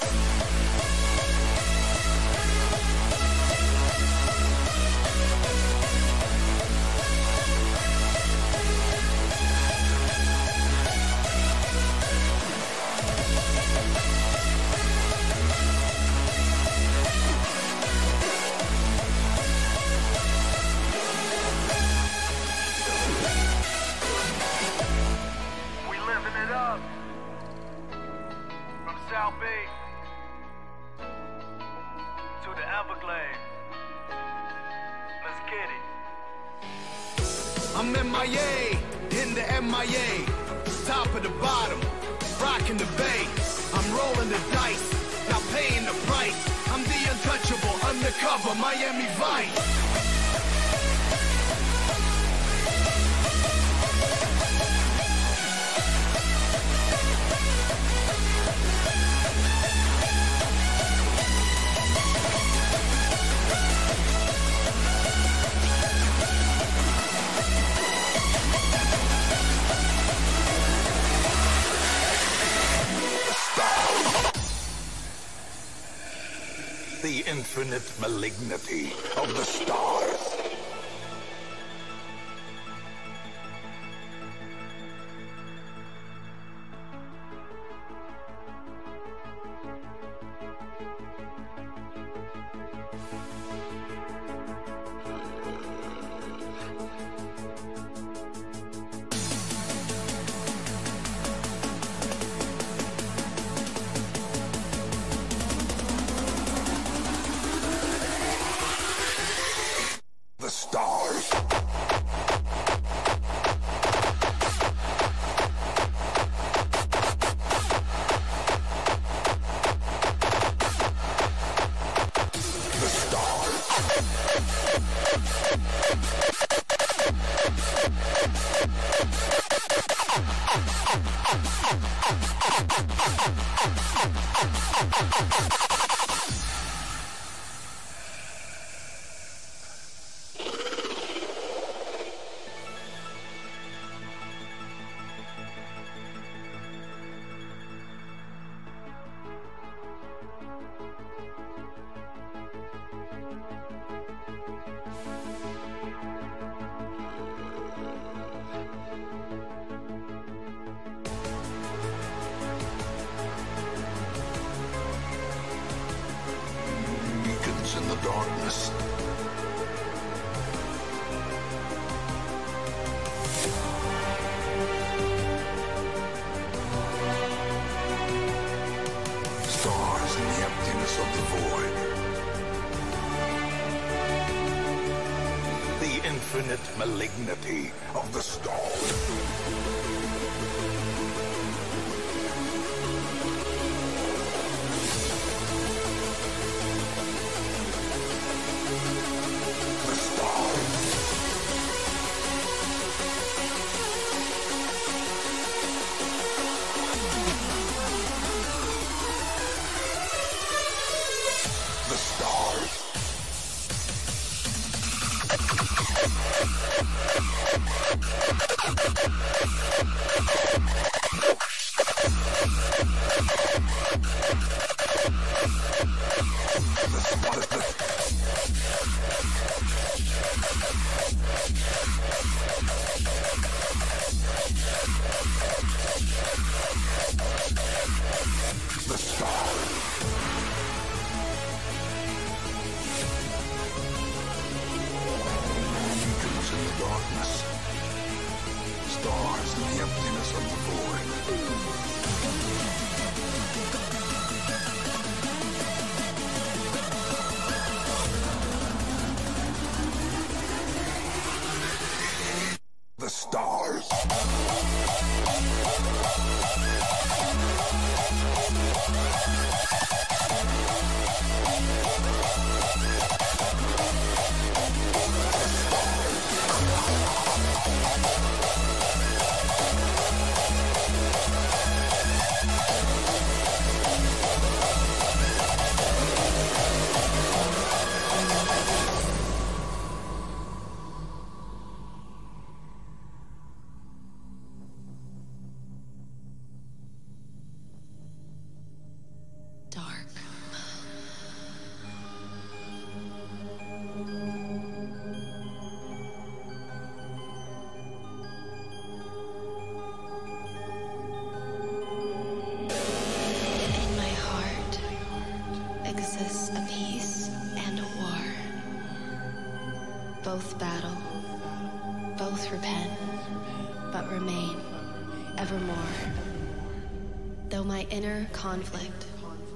though my inner conflict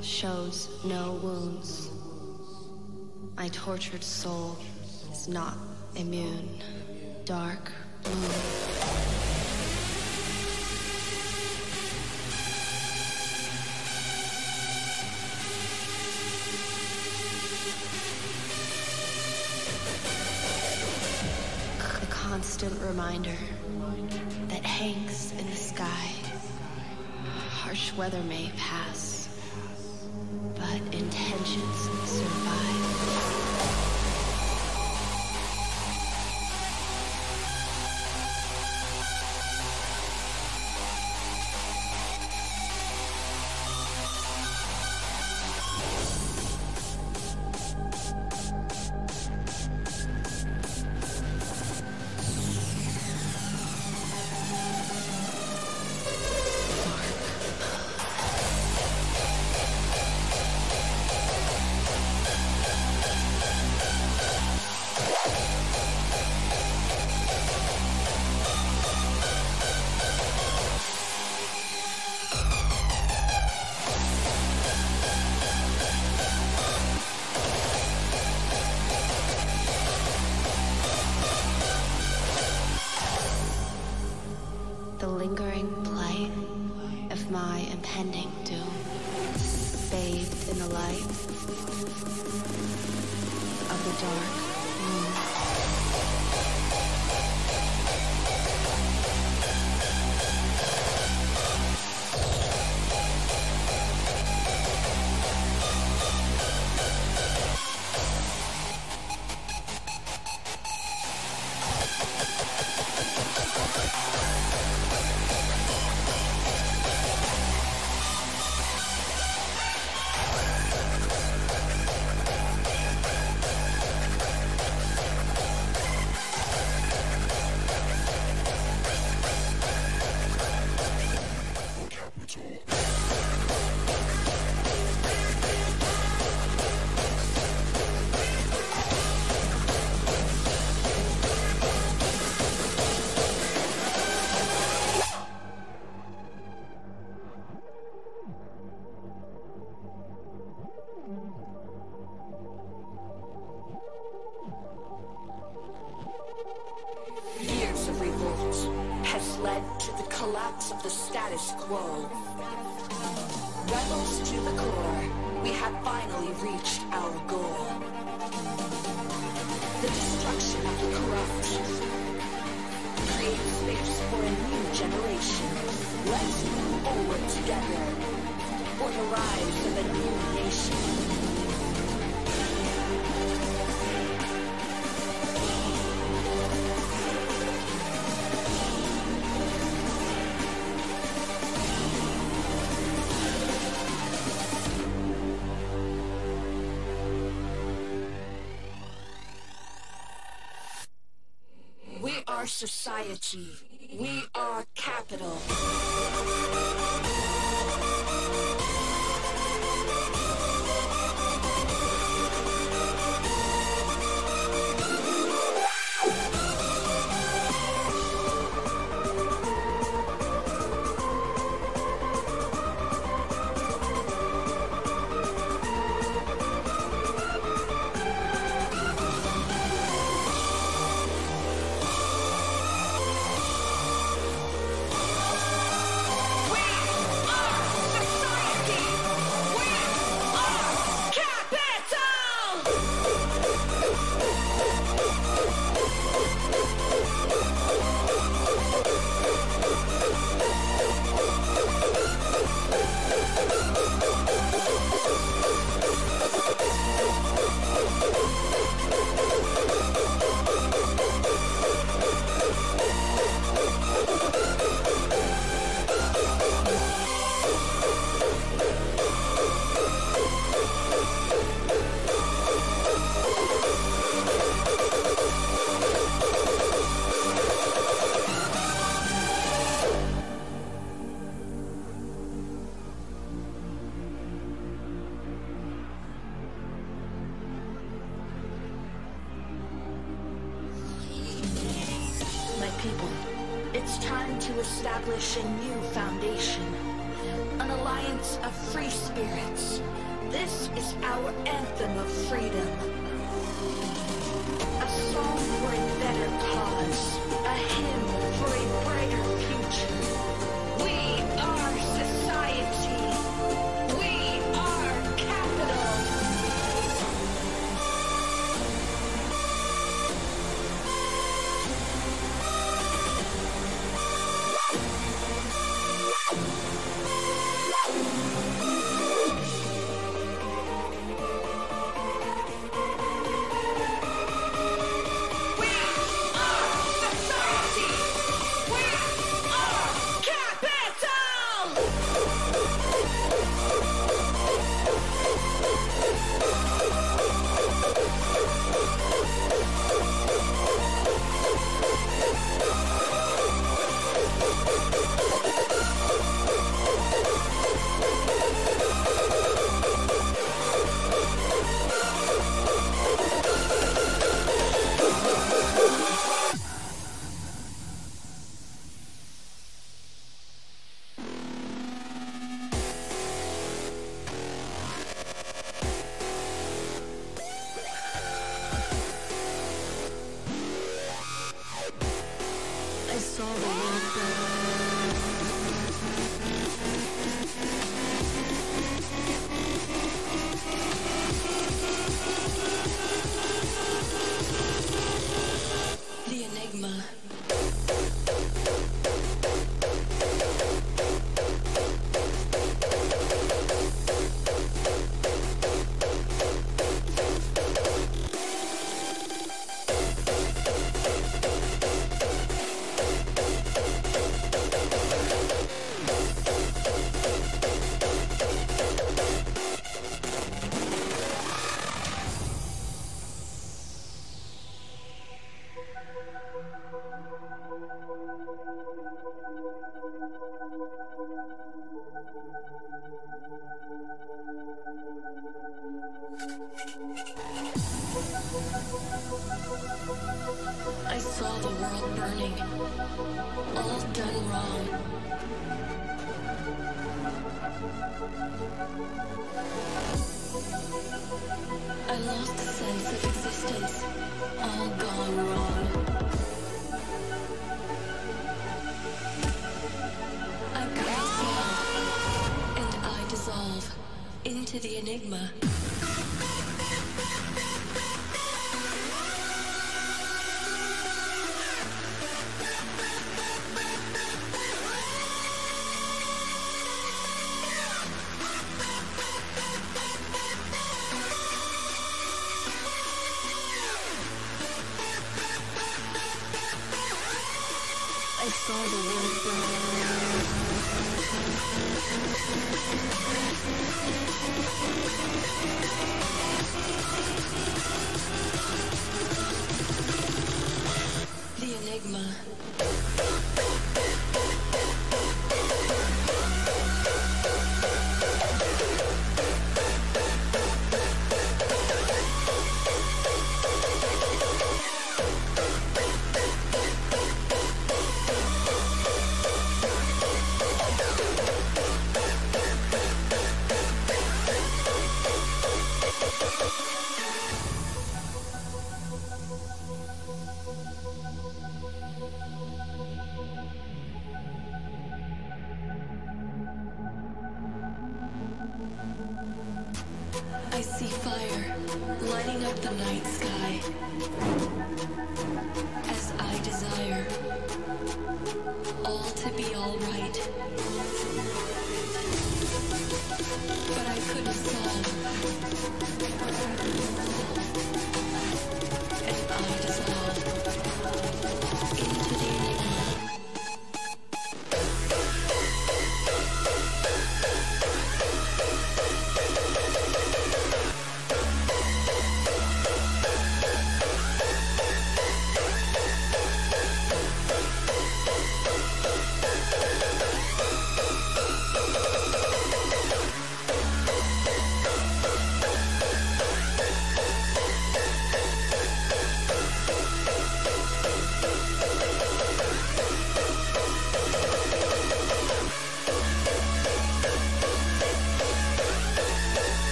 shows no wounds, my tortured soul is not immune. Dark a constant reminder weather may pass. society. We are capital.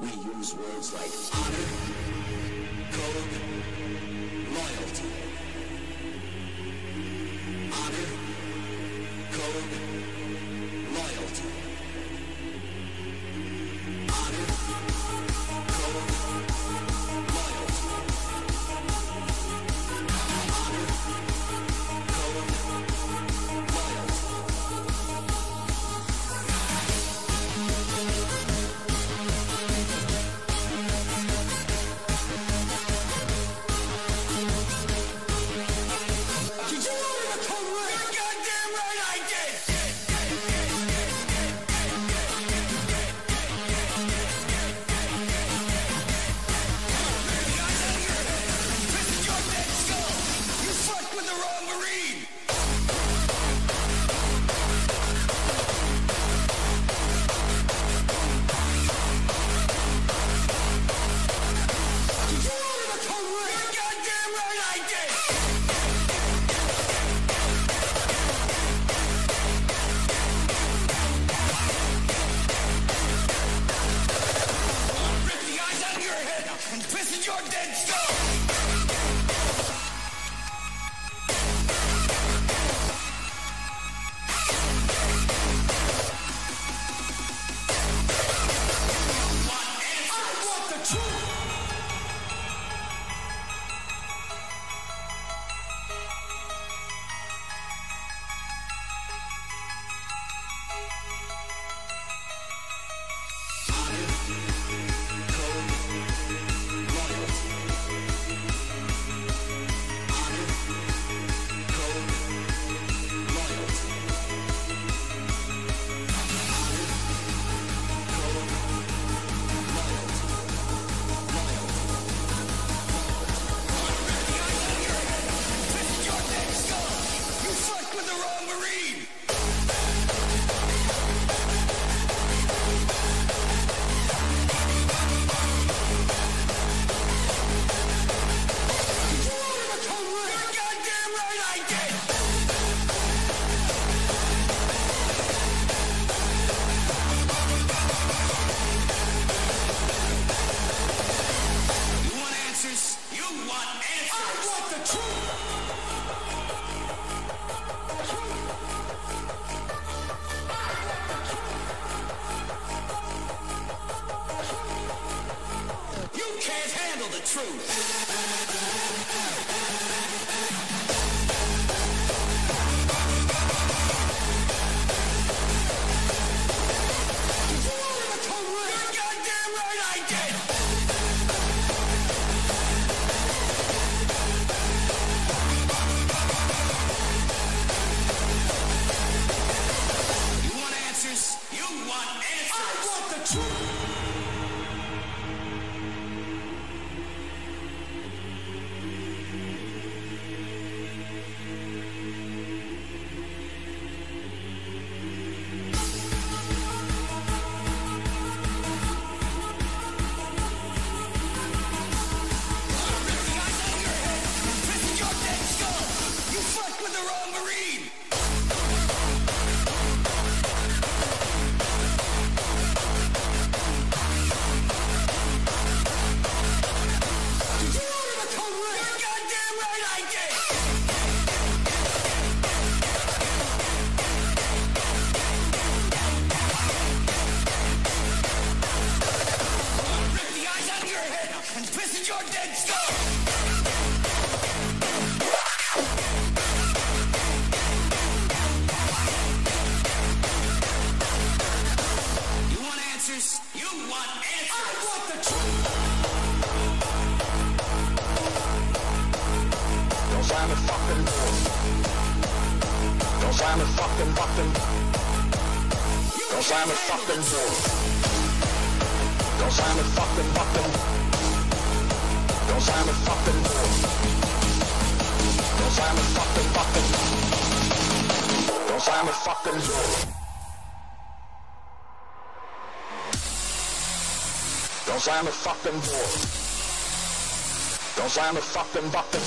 We use words like honor, code, loyalty. Cause I'm a fucking whore. say I'm a fucking fucking.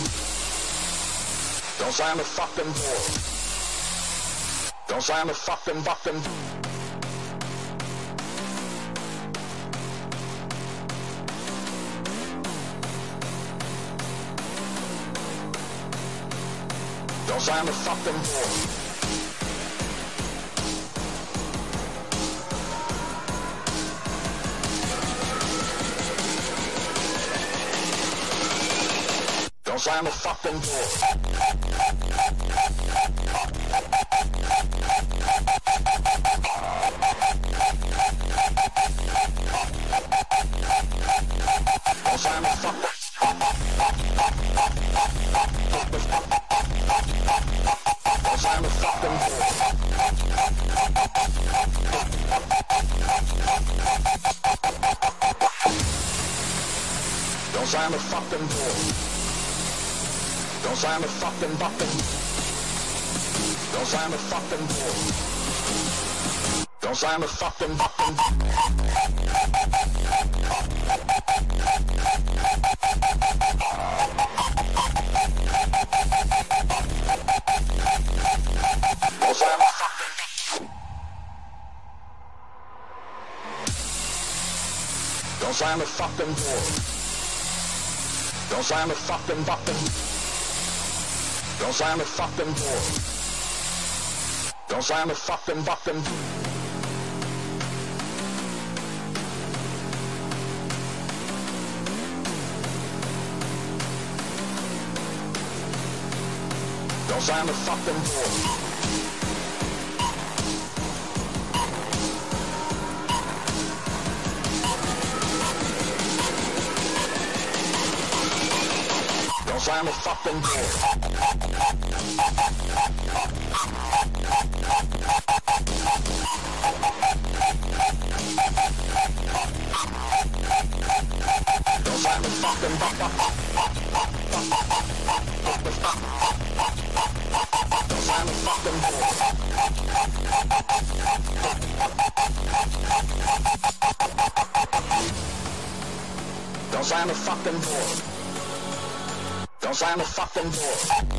Cause I'm a fucking whore. Cause I'm a fucking fucking. Cause I'm a fucking whore. slam a fucking door. Don't sign the fucking Don't slam the fucking door. Don't slam the fucking button. Don't slam the fucking door. Don't slam the fucking button. Cause I'm a fucking boy. Cause I'm a fucking boy. Cause I'm a fucking sign the fucking door. Don't sign the fucking door.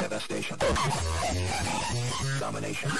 Devastation. Domination.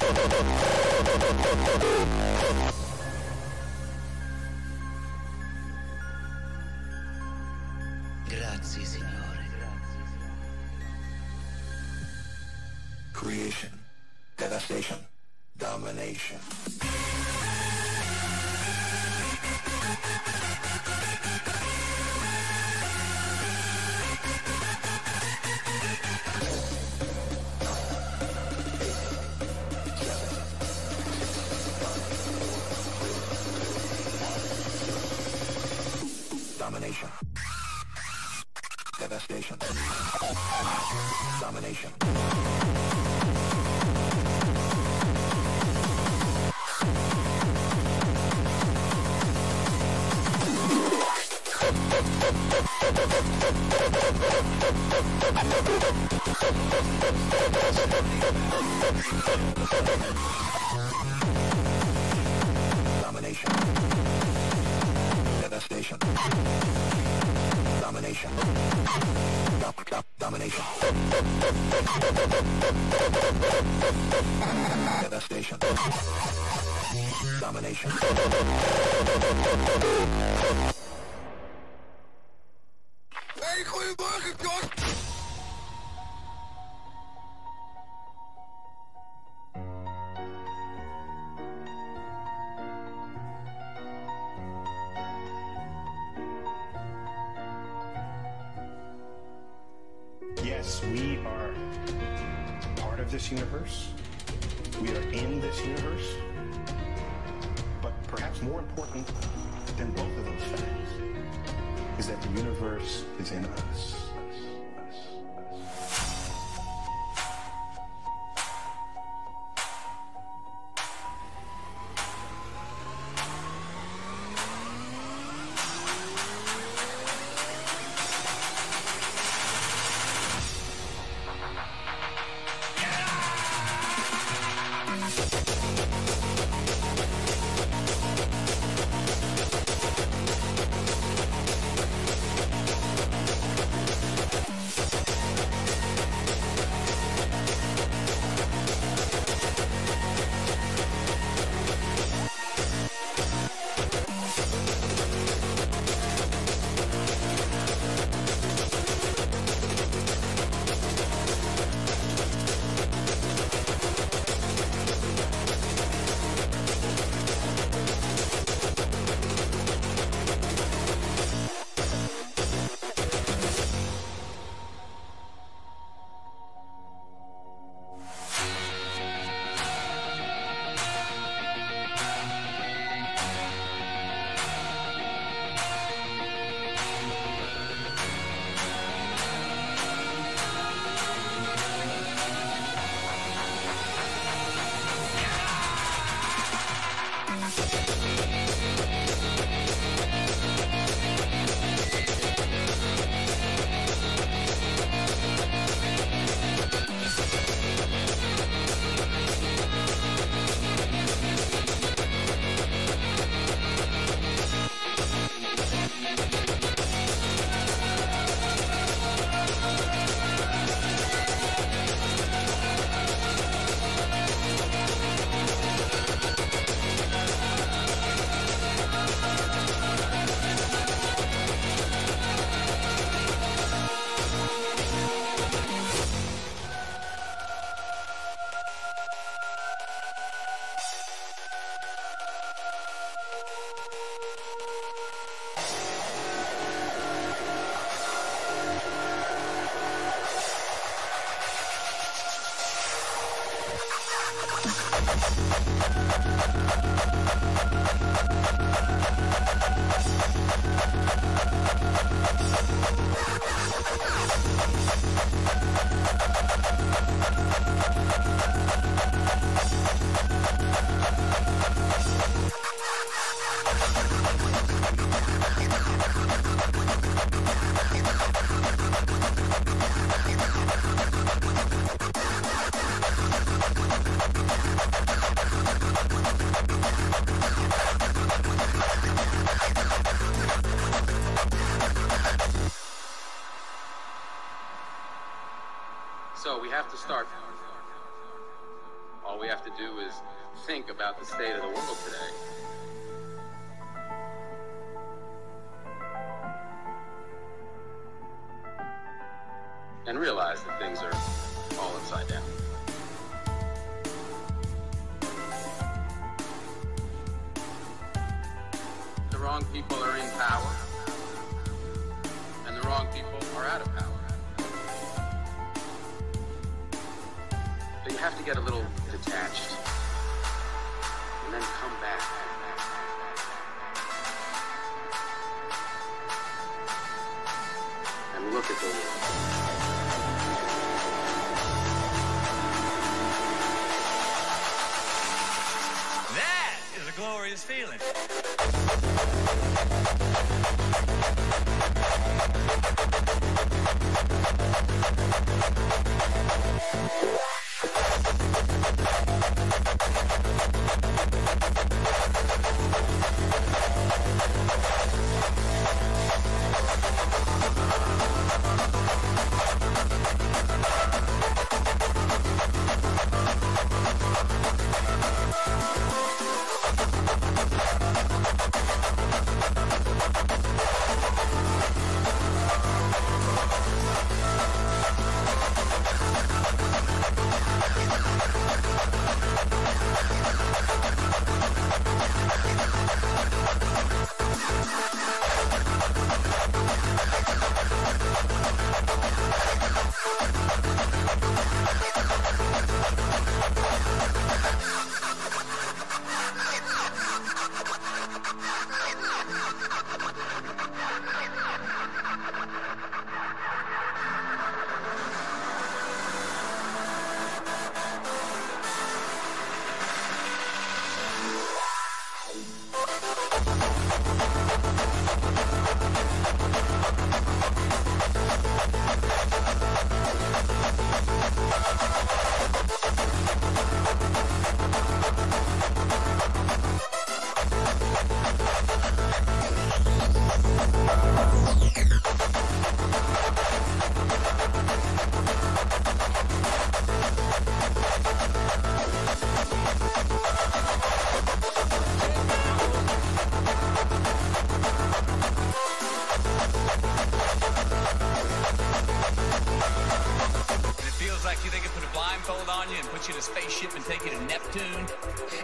spaceship and take you to Neptune,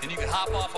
and you could hop off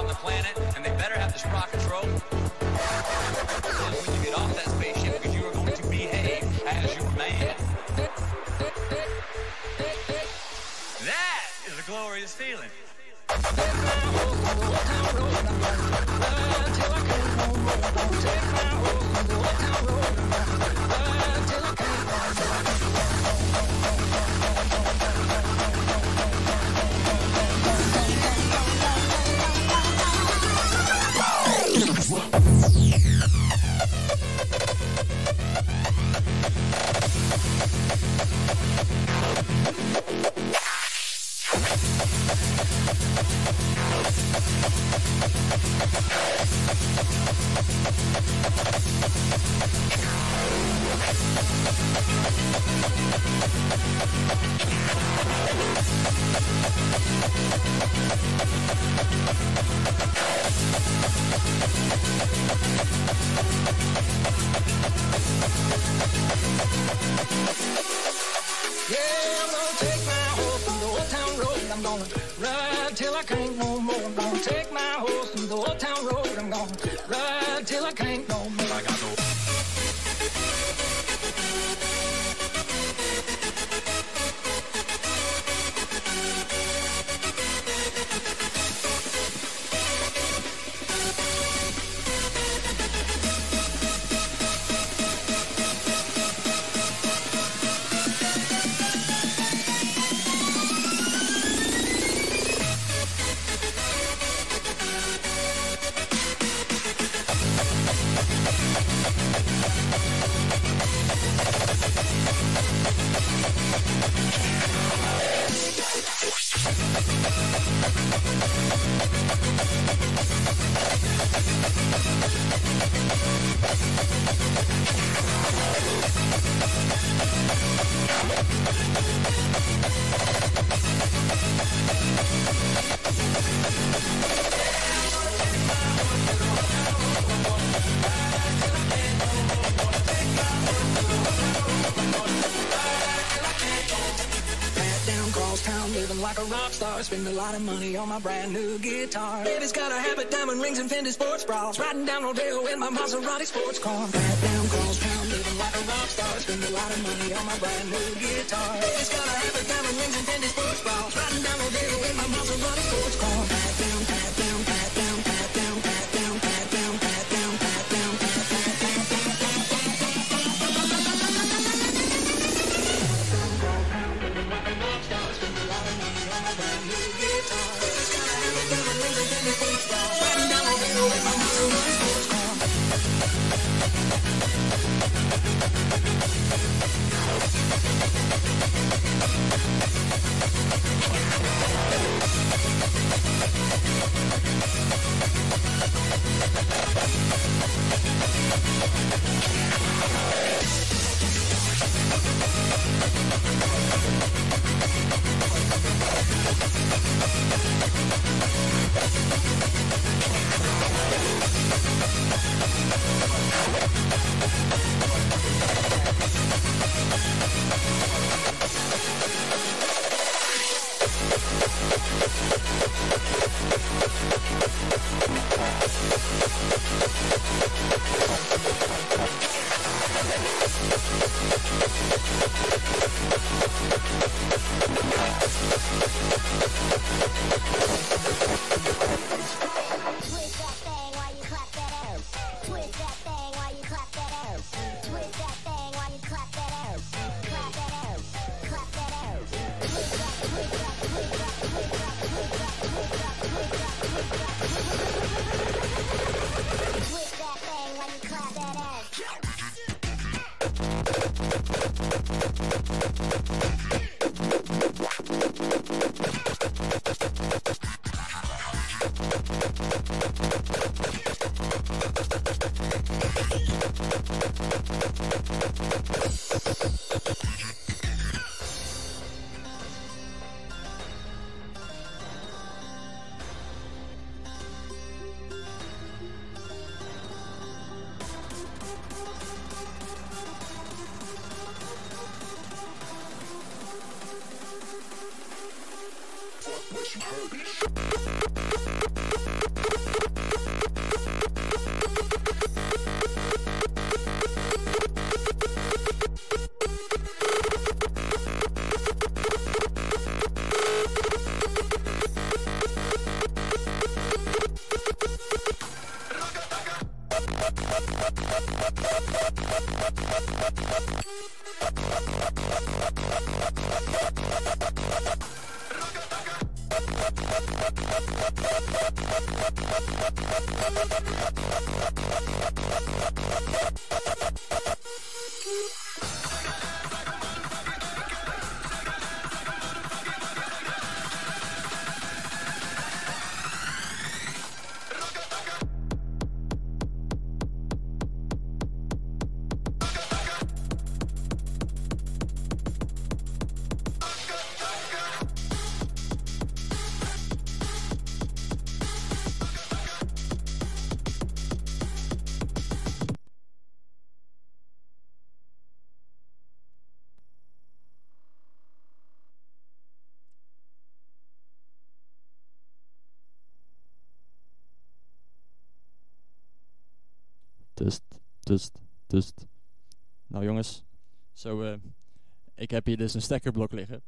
Spend a lot of money on my brand new guitar. Baby's got a habit, diamond rings, and Fendi sports bras. Riding down Rodeo in my Maserati sports car. Pat down, cross town, living like a rock star. Spend a lot of money on my brand new guitar. Baby's got a habit, diamond rings, and Fendi sports bras. Riding down Thank you. Test. Nou jongens, zo, eh, ik heb hier dus een stekkerblok liggen.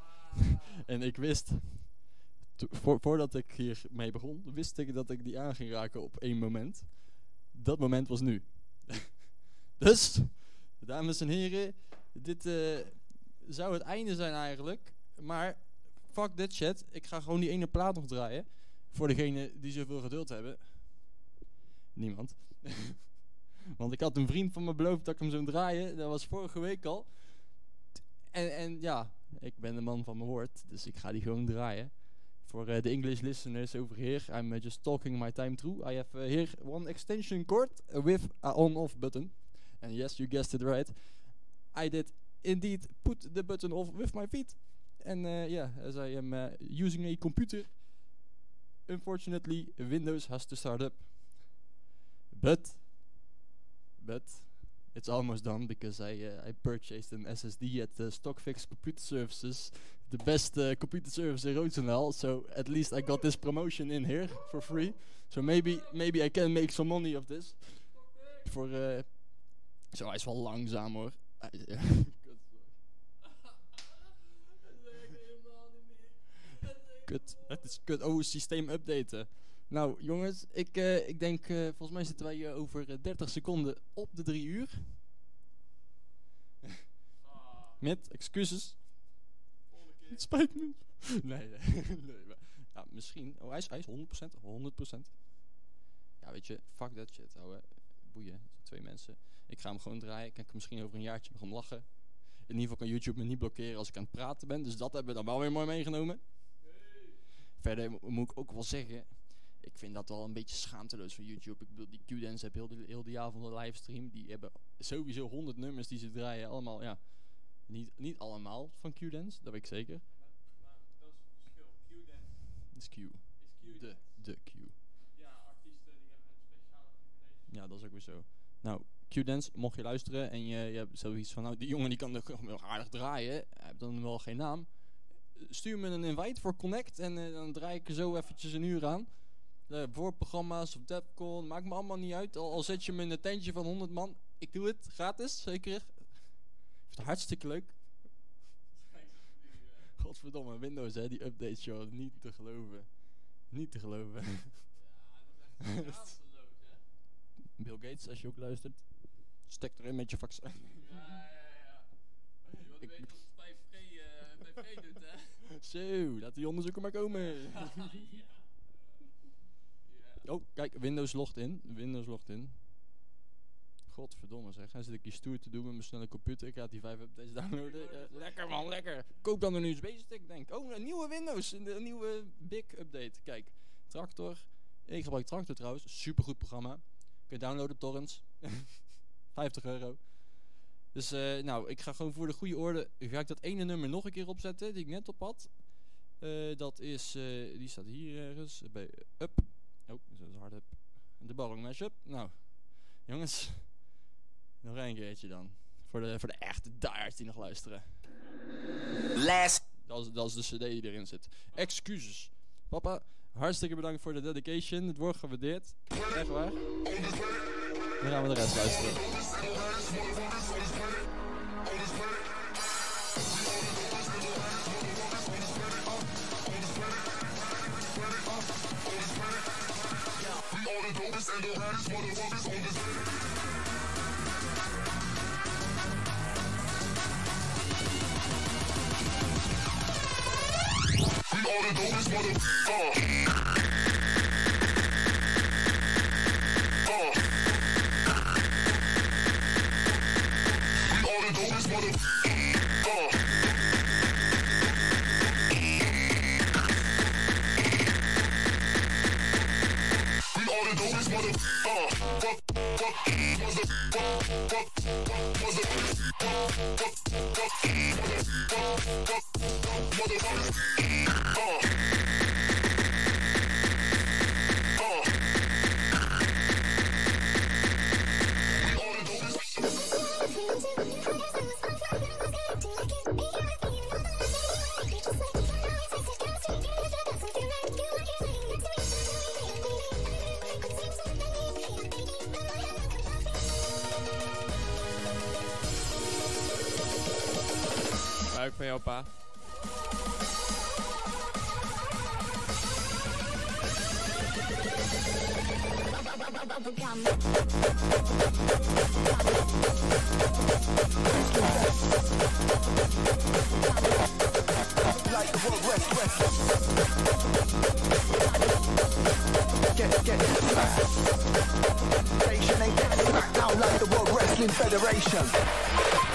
[laughs] en ik wist, voordat ik hiermee begon, wist ik dat ik die aan ging raken op één moment. Dat moment was nu. [laughs] dus, dames en heren, dit eh, zou het einde zijn eigenlijk. Maar, fuck that shit, ik ga gewoon die ene plaat nog draaien. Voor degenen die zoveel geduld hebben. Niemand. [laughs] Want ik had een vriend van me beloofd dat ik hem zou draaien. Dat was vorige week al. En, en ja, ik ben de man van mijn woord. Dus ik ga die gewoon draaien. Voor eh, de English listeners over here, I'm uh, just talking my time through. I have uh, here one extension cord with a on-off button. And yes, you guessed it right. I did indeed put the button off with my feet. And yeah, as I am using a computer, unfortunately, Windows has to start up. But, but it's almost done because I uh, I purchased an SSD at uh, Stockfix Computer Services the best uh, computer service in Roosendaal. So at least I got this promotion in here for free. So maybe maybe I can make some money of this. Voor eh zo hij is wel langzaam hoor. [laughs] [laughs] Kut. Het is kut. Oh, systeem updaten. Nou, jongens, ik, eh, ik denk, eh, volgens mij zitten wij eh, over eh, 30 seconden op de 3 uur. [laughs] Met excuses. Het spijt me. [laughs] Nee, [laughs] nee. nee ja, misschien. Oh, hij is, hij is 100%. 100%. Ja, weet je, fuck that shit, ouwe. Boeien. Het zijn twee mensen. Ik ga hem gewoon draaien. Ik misschien over een jaartje nog om lachen. In ieder geval kan YouTube me niet blokkeren als ik aan het praten ben. Dus dat hebben we dan wel weer mooi meegenomen. Verder mo- moet ik ook wel zeggen. Ik vind dat wel een beetje schaamteloos van YouTube. Ik bedoel, die Q-Dance hebben heel de, heel de avond een livestream. Die hebben sowieso 100 nummers die ze draaien. Allemaal, ja. Niet, niet allemaal van Q-Dance, dat weet ik zeker. Dat is het verschil. Q-dance is Q. is Q. De, de Q. Ja, artiesten die hebben een speciale. Ja, dat is ook weer zo. Nou, Q-Dance, mocht je luisteren en je, je hebt zoiets van, nou, die jongen die kan wel aardig draaien, hij heeft dan wel geen naam. Eh, Stuur me een invite voor Connect en eh, dan draai ik er zo eventjes een uur aan. Uh, voorprogramma's of Depcon, maakt me allemaal niet uit. Al, al zet je me in een tentje van 100 man, ik doe het, gratis, zeker. Ik vind het hartstikke leuk. Godverdomme, Windows hè, die updates joh, niet te geloven. Niet te geloven. [laughs] Bill Gates, als je ook luistert. Stek erin met je vaccin. [laughs] Je wilt weten wat het 5G, eh, 5G doet, hè? Zo, laat die onderzoeken maar komen. Oh, kijk, Windows logt in. Windows logt in. Godverdomme zeg. Hij zit ik hier stoer te doen met mijn snelle computer. Ik ga die 5 updates downloaden. Lekker man, lekker. Koop dan een USB-stick, denk. Oh, een nieuwe Windows. Een, nieuwe big update. Kijk, Tractor. Ik gebruik Tractor trouwens. Supergoed programma. Kun je downloaden torrents. [laughs] 50 euro. Dus eh, nou, ik ga gewoon voor de goede orde. Ga ik dat ene nummer nog een keer opzetten die ik net op had. Eh, dat is, eh, die staat hier ergens bij Up. Oh, dat is hard up. De Barrong Mashup. Nou, jongens, [laughs] nog een keertje dan. Voor de, voor de echte diehards die nog luisteren. Last. Dat is, dat is de cd die erin zit. Excuses. Papa, hartstikke bedankt voor de dedication. Het wordt gewaardeerd. Echt waar. Dan gaan we de rest luisteren. toughest and the hottest motherfuckers on this planet. We all the dopest motherfuckers. Uh. We all the dopest motherfuckers. all the dopest mother. Uh, fuck, fuck, mother. Fuck, fuck, fuck, mother. Fuck, fuck, fuck, mother. Fuck, fuck, fuck, mother. Buik van. Get, like the World Wrestling Federation.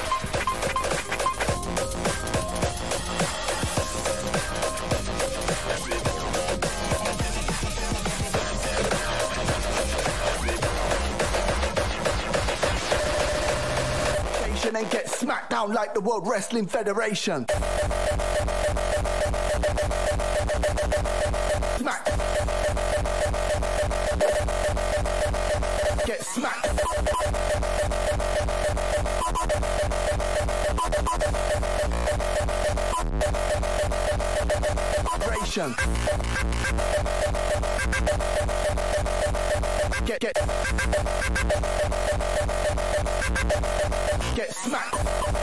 Down like the World Wrestling Federation. Smack. Get smacked. Federation. Get get get smacked.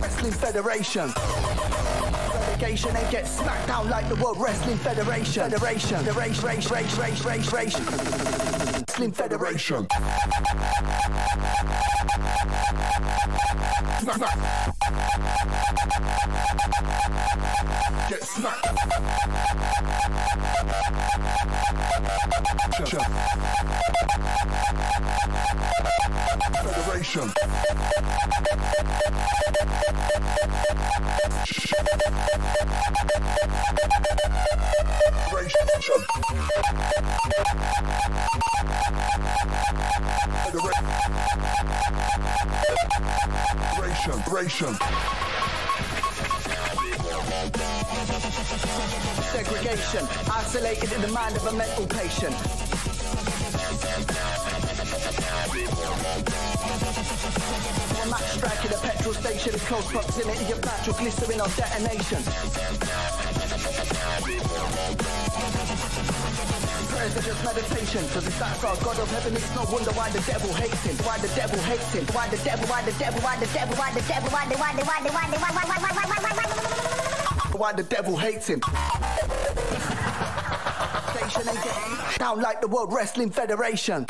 Wrestling Federation. Relegation and get smacked down like the World Wrestling Federation. Federation. The race, race, race, race, race, race. Wrestling Federation. Get snapped. Federation. Federation. Federation. Segregation, isolated in the mind of a mental patient. A match strike at a petrol station in close proximity of nitroglycerin on detonation prayers are just meditation. Cause it's that our God of heaven, it's no wonder why the devil hates him. Why the devil hates him. Why the devil, why the devil, why the devil, why the devil, why the why the why the why the why why why why why why why Why the devil hates him. Station ain't getting down like the World Wrestling Federation.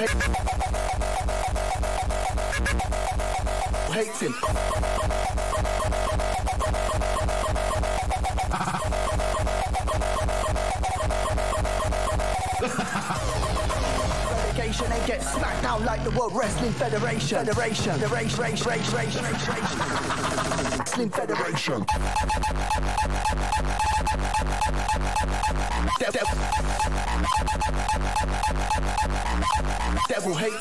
Hates him. Relegation and get smacked down like the World Wrestling Federation. Federation. The race, race, race, race, race. Wrestling Federation. De- Devil hate.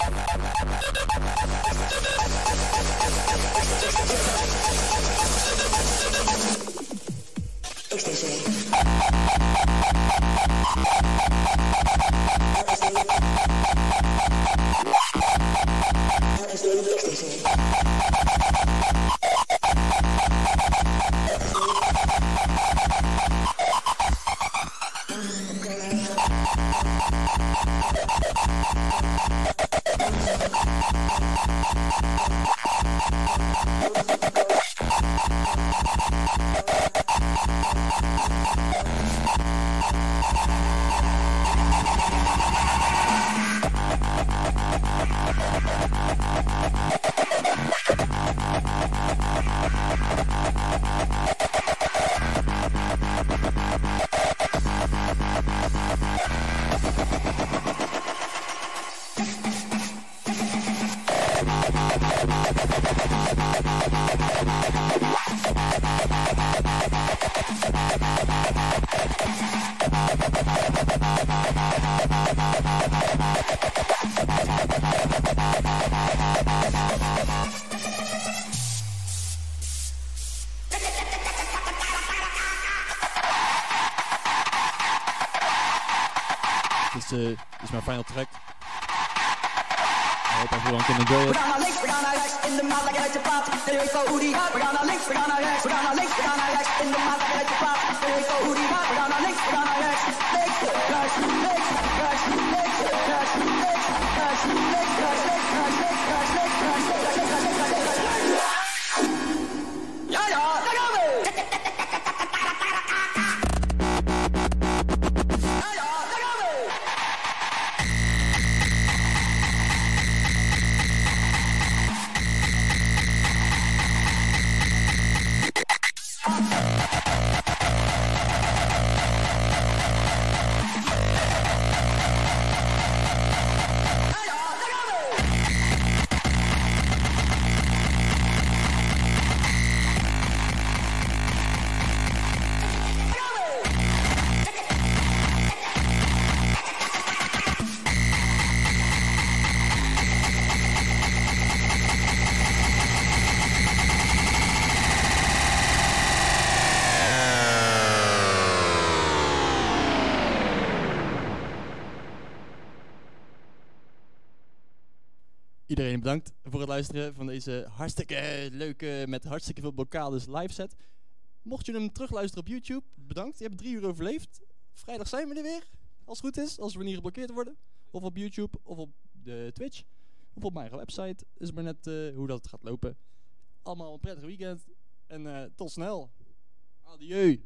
Uh, is my final track. I hope everyone can enjoy it. gonna link, luisteren van deze hartstikke leuke, met hartstikke veel blokkades live set. Mocht je hem terugluisteren op YouTube, bedankt. Je hebt drie uur overleefd. Vrijdag zijn we er weer, als het goed is, als we niet geblokkeerd worden. Of op YouTube, of op de Twitch, of op mijn eigen website. Is maar net eh, hoe dat gaat lopen. Allemaal een prettig weekend en eh, tot snel. Adieu.